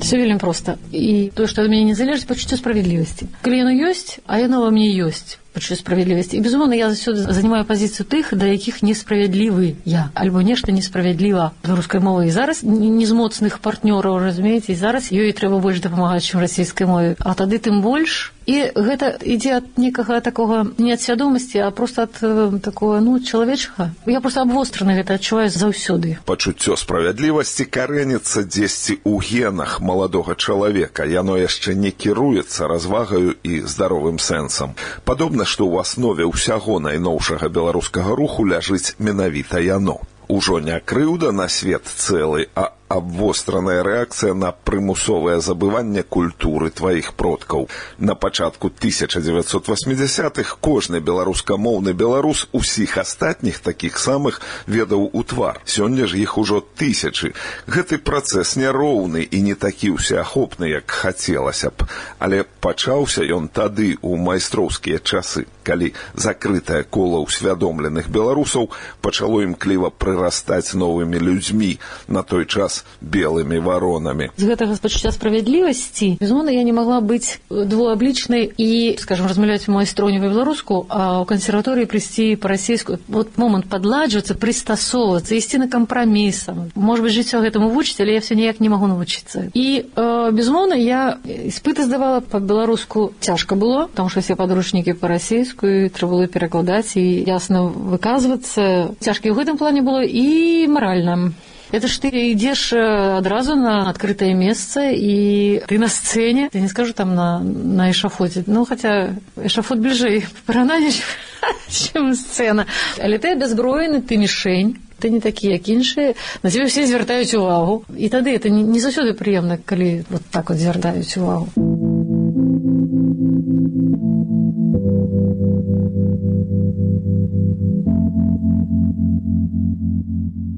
Все вельмі проста і тое, што ад мяне не залежыць пачуццё справядлівасці. Калі яно ёсць, а яно ва мне ёсць пачуццё справядлівасці. І безумоўна, я заўсёды занимаю пазіцыю тых, да якіх несправядлівы я альбо нешта несправядліва беларускай мовы і зараз не з моцных партнёраў разумееце і зараз ёй трэба больш дапамагаць чым расійскай мове а тады тым больш і гэта ідзе ад некага такога не ад свядомасці а просто ад э, такого ну чалавечага я просто абвостраны гэта адчуваю заўсёды пачуццё справядлівасці карэніцца дзесьці ў генах маладога чалавека яно яшчэ не кіруецца развагаю і здаровым сэнсам падобна што ў аснове ўсяго найноўшага беларускага руху ляжыць менавіта яно ужо не крыўда на свет цэлы а абвостраная рэакцыя на прымусовае забыванне культуры тваіх продкаў. На пачатку 1980х кожны беларускамоўны беларус усіх астатніх такіх самых ведаў у твар. Сёння ж іх ужо тысячы. Гэты працэс няроўны і не такі ўсеахопны, як хацелася б, але пачаўся ён тады ў майстроўскія часы калі закрытае кола ўсвядомленых беларусаў пачало імкліва прырастаць новымі людзьмі на той час белымі варонамі з гэтага пачуцця справядлівасці безумоўна я не могла быць двуаблічнай і скажем размаўляць майстроневую беларуску а ў кансерваторыі прыйсці па-расійску вот момант падладжвацца прыстасоўвацца ісці на кампрамісам может быть жыццё гэтаму вучыць але я все ніяк не магу навучыцца і э, безумоўна я іспыты здавала па-беларуску цяжка было там што все падручнікі па-расійску трэба было перакладаць і ясна выказвацца цяжкі ў гэтым плане было і маральна это ж ты ідзеш адразу на адкрытае месца і ты на сцэне я не скажу там на на эшафоце ну хаця эшафот бліжэй *laughs* парананеш чым сцэна але ты бязброены ты мішень ты не такі як іншыя на цябе все звяртаюць увагу. І тады это не заўсёды прыемна калі вот так вот звяртаюць увагу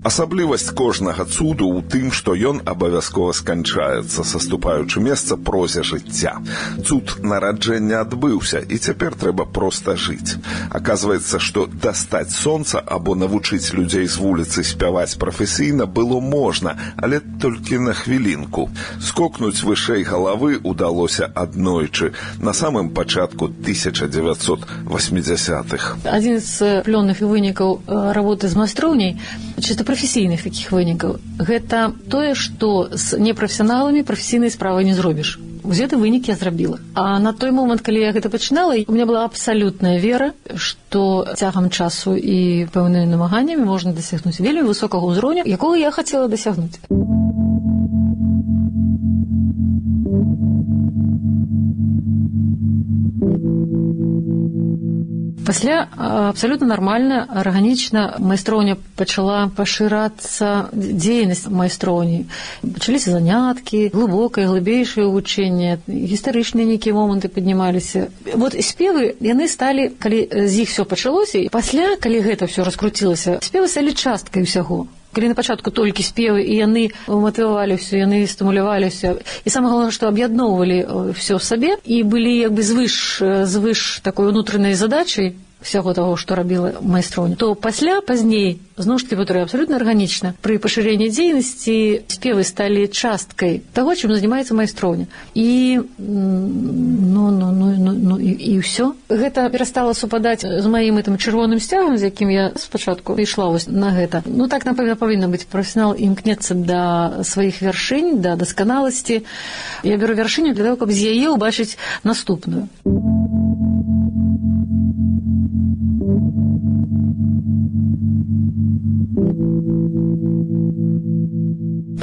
Асаблівасць кожнага цуду ў тым, што ён абавязкова сканчаецца, саступаючы месца прозе жыцця. Цуд нараджэння адбыўся і цяпер трэба проста жыць. Аказваецца, што дастаць сонца або навучыць людзей з вуліцы спяваць прафесійна было можна, але толькі на хвілінку. Скокнуць вышэй галавы ўдалося аднойчы на самым пачатку 1980-х. Адзін з плённых вынікаў работы з майстроўняй чыста прафесійных такіх вынікаў гэта тое што з непрафесіяналамі прафесійнай справы не зробіш гэты вынік я зрабіла а на той момант калі я гэта пачынала у меня была абсалютная вера што цягам часу і пэўнымі намаганнямі можна дасягнуць вельмі высокага ўзроўню якога я хацела дасягнуць пасля абсалютна нармальна арганічна майстроўня пачала пашырацца дзейнасць майстроўні пачаліся заняткі глыбокае глыбейшае вывучэнне гістарычныя нейкія моманты паднімаліся. Вот спевы яны сталі калі з іх все пачалося і пасля калі гэта все раскруцілася спевы сталі часткай усяго калі на пачатку толькі спевы і яны матывавалі ўсё яны стымуляваліся і сама галоўна што аб'ядноўвалі ўсё ў сабе і былі як бы звыш звыш такой унутранай задачай Всяго того што рабіла майстроўня то пасля пазней зноў ж таки которая абсолютно арганічна пры пашырэнні дзейнасці спевы сталі часткай того чым занимается майстроўня і ну ну ну ну, ну і, і ўсё гэта перастала супадаць з маім гэтым чырвоным сцягам з якім я спачатку ішла вось на гэта. Ну так напэўна павінна быць прафесіонал імкнецца да сваіх вяршынь да дасканаласці. Я беру вяршыню для того каб з яе ўбачыць наступную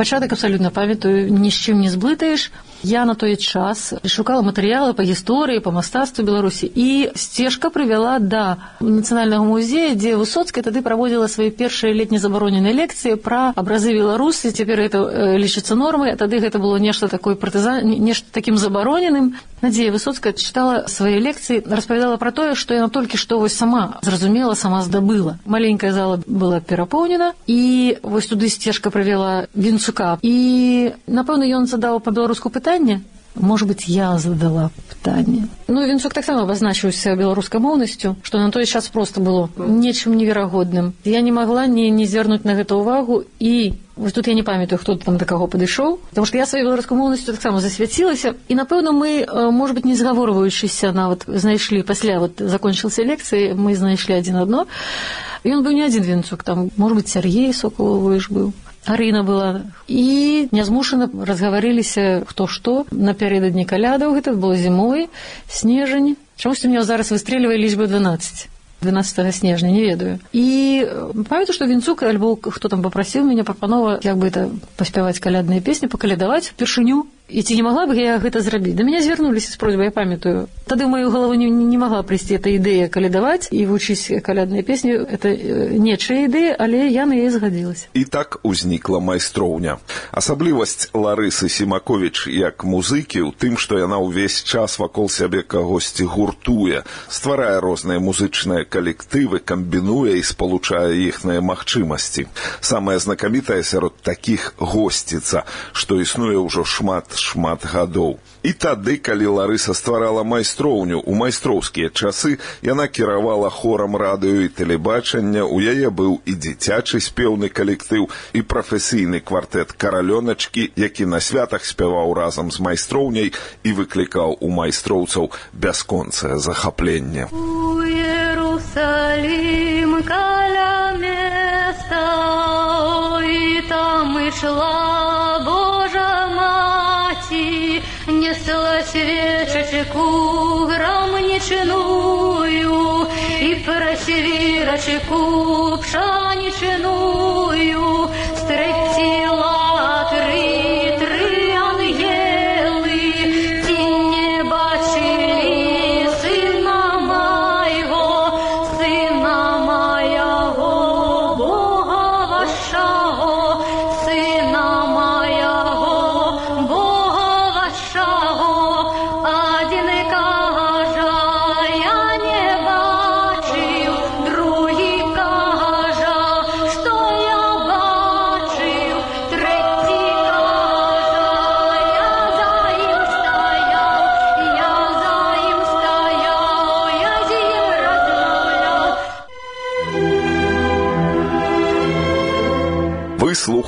пачатак абсалютна памятаю ні з чым не зблытаеш я на той час шукала матэрыялы па гісторыі па мастацтву беларусі і сцежка прывяла да нацыянальнага музея дзе высоцкая тады праводзіла свае першыя летне забароненыя лекцыі пра абразы беларусы цяпер это э, лічыцца нормай а тады гэта было нешта такое партызан нешта такім забароненым надзея высоцкая чытала свае лекцыі распавядала пра тое што яна толькі што вось сама зразумела сама здабыла маленькая зала была перапоўнена і вось туды сцежка правяла вінцука і напэўна ён задаў па-беларуску пытанне пытанне может быть я задала пытанне ну вінцук таксама абазначыўся беларускамоўнасцю што на той час просто было нечым неверагодным я не могла не не звярнуць на гэта ўвагу і вось тут я не памятаю хто там да каго падышоў потому что я сваёй беларускамоўнасцю таксама засвяцілася і напэўна мы может быть не згаворваючыся нават знайшлі пасля вот закончился лекцыі мы знайшлі адзін адно ён быў не адзін вінцук там может быть сергей соколовы ж быў Арына была і нязмушана разгаварыліся хто што напярэдадні калядаў гэта было зімой снежань чамусьці мне зараз выстрэльвае лічба 12 12 снежня не ведаю і памятаю што вінцук альбо хто там попрасіў мяне прапанова як бы это паспяваць калядныя песні пакалядаваць упершыню і ці не могла бы я гэта зрабіць да мяне звярнуліся з просьбай я памятаю тады ў маю галаву не, не могла прыйсці эта ідэя калядаваць і вучыць калядныя песні это э, нечая ідэя але я на яе згадзілася і так узнікла майстроўня асаблівасць ларысы семакович як музыкі ў тым што яна ўвесь час вакол сябе кагосьці гуртуе стварае розныя музычныя калектывы камбінуе і спалучае іхныя магчымасці самая знакамітая сярод такіх госціца што існуе ўжо шмат шмат гадоў. І тады, калі Ларыса стварала майстроўню ў майстроўскія часы, яна кіравала хорам радыё і тэлебачання, у яе быў і дзіцячы спеўны калектыў і прафесійны квартэт каралёначкі, які на святах спяваў разам з майстроўняй і выклікаў у майстроўцаў бясконцае захапленне. Иерусалим, каля места, и там и шла Божа Мати, несла свечечку громничную, и просвирочку пшаничную,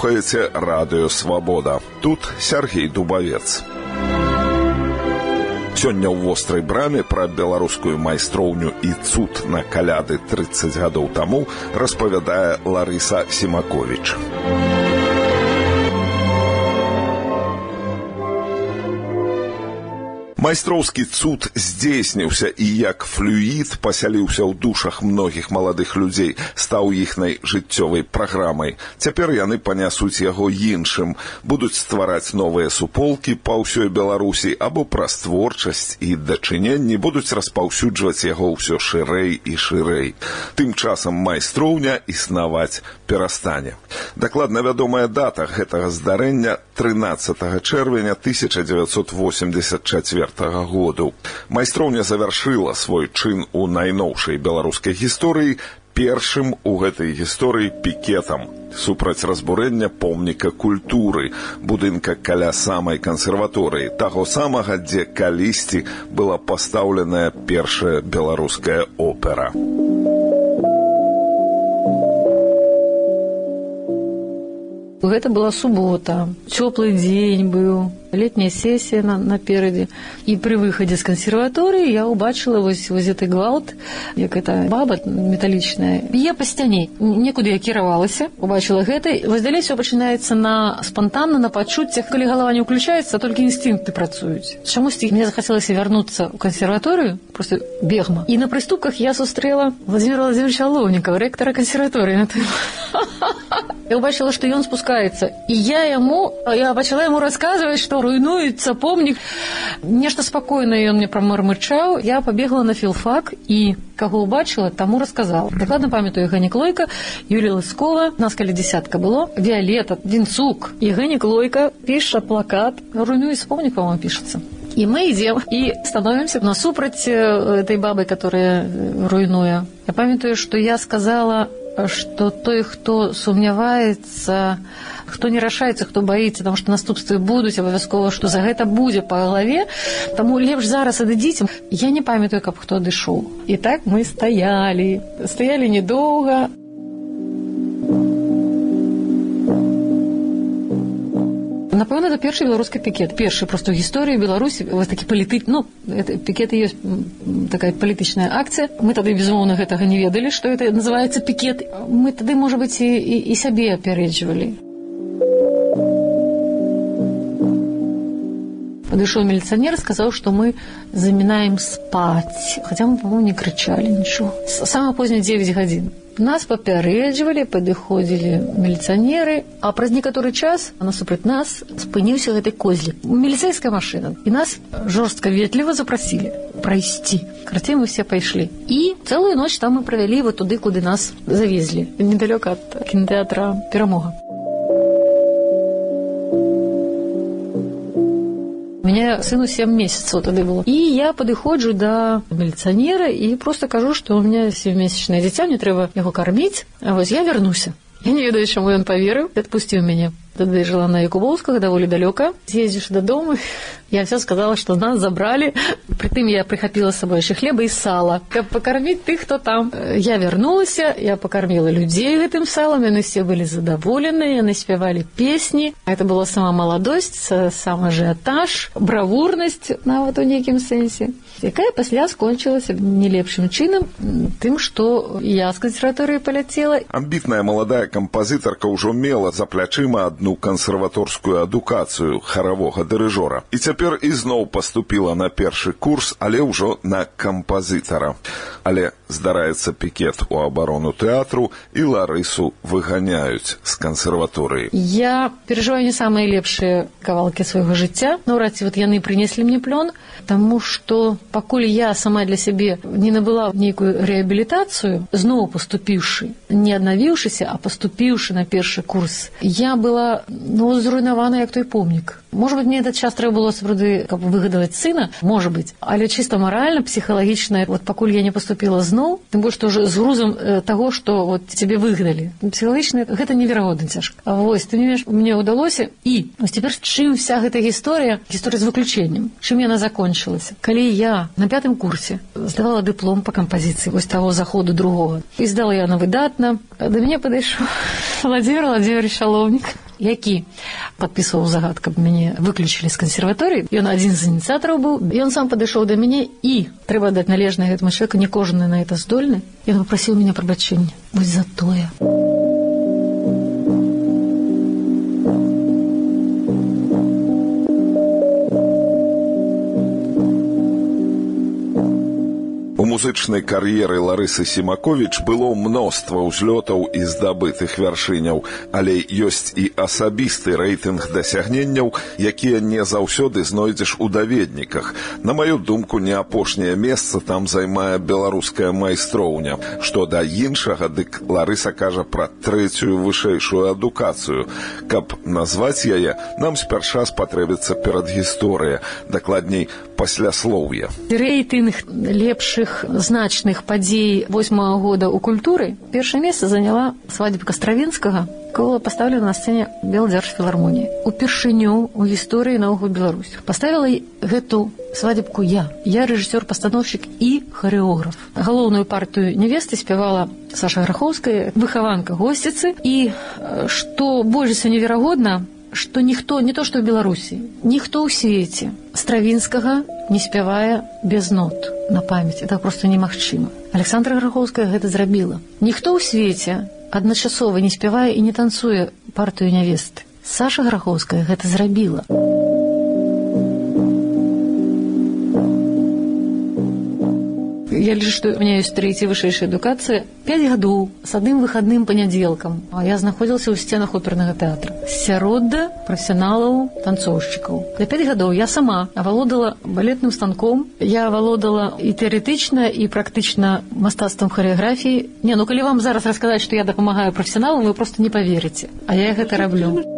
слухаеце радыё свабода тут сергей дубавец. Сёння ў вострай браме пра беларускую майстроўню і цуд на каляды 30 гадоў таму распавядае ларыса семакович майстроўскі цуд здзейсніўся і як флюід пасяліўся ў душах многіх маладых людзей стаў іхнай жыццёвай праграмай цяпер яны панясуць яго іншым. Будуць ствараць новыя суполкі па ўсёй беларусі або праз творчасць і дачыненні будуць распаўсюджваць яго ўсё шырэй і шырэй. Тым часам майстроўня існаваць перастане. Дакладна вядомая дата гэтага здарэння 13 чэрвеня 1984 году. Майстроўня завяршыла свой чын у найноўшай беларускай гісторыі першым у гэтай гісторыі пікетам. Супраць разбурэння помніка культуры будынка каля самай кансерваторыі таго самага дзе калісьці была пастаўленая першая беларуская опера гэта была субота цёплы дзень быў летняя сессия на, наперадзе і пры выхадзе з кансерваторыі я ўбачыла вось вось гэты гвалт як это баба металічная я па сцяне некуды я кіравалася убачыла гэта вось далей все пачынаецца на спонтанна на пачуццях калі галава не ўключаецца толькі інстынкты працуюць чамусьці мне захацелася вярнуцца ў кансерваторыю просто бегма і на прыступках я сустрэла владимира владимировича лоўнікова рэктара кансерваторыі на тым *laughs* я убачыла што ён спускаецца і я яму я пачала яму расказваць што руйнуецца помнік нешта спакойна ён мне прамармычаў я пабегла на філфак і каго ўбачыла таму расказала. Дакладна памятаю гэнік лойка юлія лыскова нас калі десятка было віолета вінцук і гэнік лойка піша плакат руйнуецца помнік по-моему пішацца и мы идем и становимся насупраць этой бабы, которая руйнуя. Я памятаю, что я сказала, что той, хто сумняваецца, хто не рашаецца, хто баіцца, там што наступствы будуць абавязкова, што за гэта будзе па галаве, таму лепш зараз адыдзіце. Я не памятаю, каб хто адышоў. І так мы стаялі, стаялі недоўга, напэўна это першы беларускі пікет першы просто ў гісторыі беларусі. Вось такі палітык ну пікеты ёсць такая палітычная акцыя. Мы тады безумоўна гэтага не ведалі што это называется пікет. Мы тады можа быць і, і, і сябе апярэджвалі падышоў міліцыянер сказаў што мы замінаем спаць хаця мы по-моему не крычалі нічого самая позняя 9 гадзін нас папярэджвалі падыходзілі міліцыянеры а праз некаторы час насупраць нас спыніўся гэты козлік міліцэйская машына і нас жорстка ветліва запрасілі прайсці карцей мы все пайшлі і цэлую ноч там мы правялі вот туды куды нас завезлі недалёка ад кінотэатра перамога меня сыну 7 месяцаў тады было і я падыходжу да міліцыянера і просто кажу што у меня семімесячнае дзіця мне трэба яго карміць а вось я вярнуся я не ведаю чаму ён паверыў адпусціў мяне тады жыла на якубоўскага даволі далёка з'ездзіш дадому я все сказала что нас забрали притым я прихапіла с собой яшчэ хлеба і сала каб пакарміць тых хто там я вярнулася я пакарміла людзей гэтым салам яны все былі задаволены яны спявалі песні это была сама маладосць сам ажыятаж бравурнасць нават у нейкім сэнсе якая пасля скончылася не лепшым чынам тым што я з кансерваторыі паляцела амбітная маладая кампазітарка ўжо мела за плячыма адну кансерваторскую адукацыю харавога дырыжора і цяпер ізноў паступіла на першы курс але ўжо на кампазітара але здараецца пікет у абарону тэатру і ларысу выганяюць з кансерваторыі я перажываю не самыя лепшыя кавалкі свайго жыцця наўрад ці вот яны прынеслі мне плён таму што пакуль я сама для сябе не набыла нейкую рэабілітацыю зноў паступіўшы не аднавіўшыся а паступіўшы на першы курс я была ну зруйнавана як той помнік может быть мне этот час трэба было сапраўды каб выгадаваць сына можа быть але чыста маральна псіхалагічна вот пакуль я не поступила зноў тым больш што уже з грузам э, таго што вот цябе выгадалі псіхалагічна гэта неверагодна цяжка а вось ты не мне ўдалося і вось цяпер чым вся гэта гісторыя гісторыя з выключэннем чым яна закончылася калі я на пятым курсе здавала дыплом по кампазіцыі вось таго заходу другого і здала яна выдатна да мяне падышоў *laughs* владимир владимирович шалоўнік які подпісваў загад каб мяне выключылі з кансерваторыі ён адзін з ініцыятараў быў ён сам падышоў да мяне і трэба даць належнае гэтаму человеку не кожны на это здольны ён папрасіў мяне прабачэння вось за тое музычнай кар'еры ларысы семакович было мноства ўзлётаў і здабытых вяршыняў але ёсць і асабісты рэйтынг дасягненняў якія не заўсёды знойдзеш у даведніках на маю думку не апошняе месца там займае беларуская майстроўня што да іншага дык ларыса кажа пра трэцюю вышэйшую адукацыю каб назваць яе нам спярша спатрэбіцца перадгісторыя дакладней пасляслоўе. Рэйтынг лепшых значных падзей восьмага года ў культуры першае месца заняла свадьба Стравінскага, была пастаўлена на сцэне Белдзяржфілармоніі. Упершыню ў гісторыі наогул Беларусь. Паставіла гэту свадебку я. Я рэжысёр-пастановшчык і харэограф. Галоўную партыю невесты спявала Саша Грахоўская, выхаванка госціцы і што больш за неверагодна, што ніхто не то што ў беларусі ніхто ў свеце стравінскага не спявае без нот на памяць это просто немагчыма александра грахоўская гэта зрабіла. Ніхто ў свеце адначасова не спявае і не танцуе партыю нявесты саша грахоўская гэта зрабіла. у я лічу што у меня ёсць трэцяя вышэйшая адукацыя пяць гадоў с адным выхадным панядзелкам а я знаходзілася ў сценах опернага тэатра сярод прафесіяналаў танцоўшчыкаў для пяць гадоў я сама авалодала балетным станком я авалодала і тэарэтычна і практычна мастацтвам харэаграфіі не ну калі вам зараз расказаць што я дапамагаю прафесіяналам вы просто не поверыце а я гэта раблю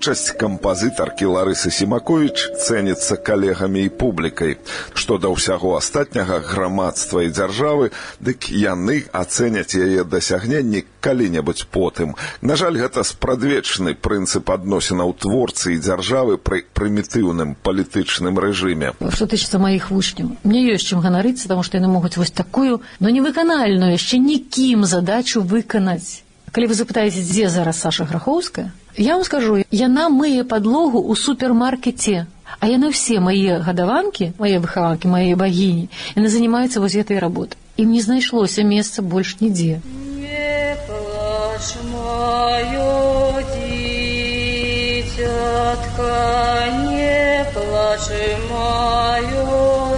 Творчасць кампазітаркі Ларысы Семаковіч цэніцца калегамі і публікай. Што да ўсяго астатняга грамадства і дзяржавы, дык яны ацэняць яе дасягненні калі-небудзь потым. На жаль, гэта спрадвечны прынцып адносінаў творцы і дзяржавы пры прымітыўным палітычным рэжыме. Што тычыцца маіх вучняў. Мне ёсць чым ганарыцца, таму што яны могуць вось такую, но невыканальную яшчэ нікім задачу выканаць. Калі вы запытаеце, дзе зараз Саша Грахоўская, Я вам скажу, яна мые подлогу ў супермаркете, а яны все мае гадаванкі, мае выхаванкі, мае багіні, яны занимаюцца вось гэтай работай. Ім не знайшлося месца больш нідзе. Не плач, маё дзіцятка, не плач, маё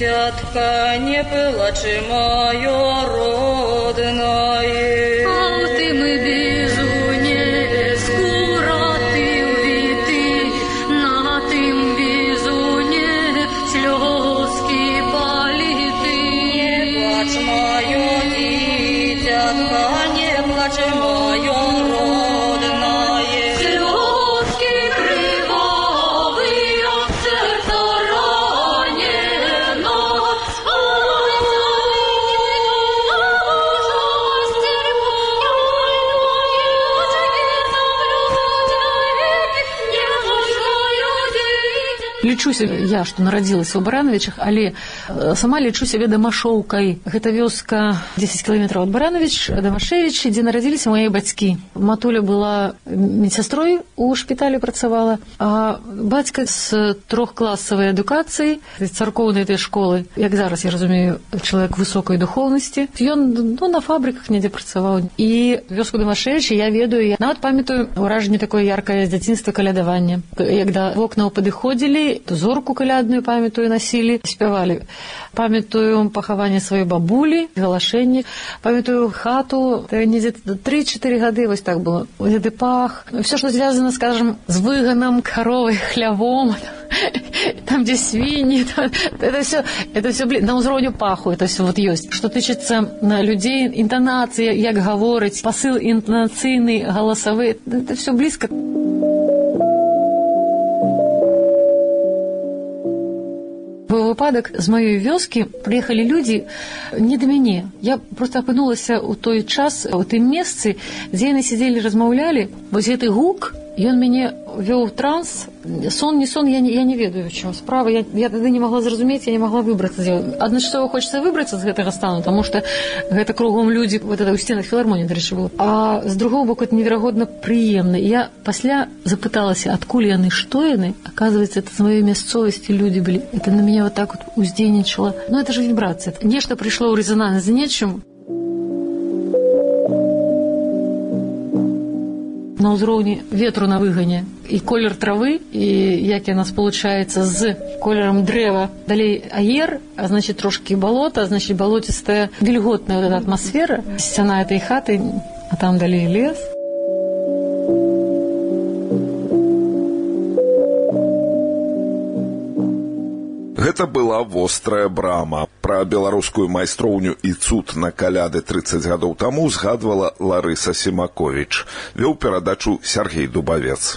дитятка, не плачь, мое я, што нарадзілася ў баранавічах, але э, сама лічу сябе дамашоўкай. Гэта вёска 10 кіламетраў ад баранавіч, дамашевіч, дзе нарадзіліся мае бацькі. Матуля была медсястрой у шпіталі працавала, а бацька з трохкласавай адукацыяй царкоўнай этой школы, як зараз я разумею, чалавек высокай духоўнасці. Ён ну, на фабрыках недзе працаваў. І вёску дамашевіча я ведаю, я нават памятаю ўражанне такое яркае з дзяцінства калядавання. Як да вокнаў падыходзілі, зорку калядную памятаю насілі спявалі памятаю пахаванне сваёй бабулі галашэнне памятаю хату. Недзе тры-чатыры гады вось так было. Гэты пах. Все што звязана скажем з выганам каровай хлявом *laughs* там дзе свінні *laughs* там, это все это все блин на ўзроўню паху это все вот ёсць што тычыцца на людзей інтанацыя як гаворыць пасыл інтанацыйны галасавы это все блізка выпадак з маёй вёскі прыехалі людзі не да мяне я просто апынулася ў той час у тым месцы дзе яны сядзелі размаўлялі вось гэты гук ён мяне вёў транс сон не сон я не, я не ведаю в чым справа я, я тады не могла зразумець я не могла выбрацца адначасова хочется выбрацца з гэтага стану тому что гэта кругом людзі вот это ў сценах філармоні дарэчы было а з другого боку это неверагодна прыемна я пасля запыталася адкуль яны што яны оказывается это з маёй мясцовасці людзі былі это на меня вот так вот уздзейнічала ну это же вібрацыя нешта прыйшло ў резонанс з нечым на ўзроўні ветру на выгане і колер травы і як яна спалучаецца з колерам дрэва далей аер а значит трошки балота значит балоцістая вільготная вот атмасфера сцяна этой хаты а там далей лес Гэта была вострая брама. Пра беларускую майстроўню і цуд на каляды 30 гадоў таму згадвала Ларыса Семаковіч. Вёў перадачу Сергей Дубавец.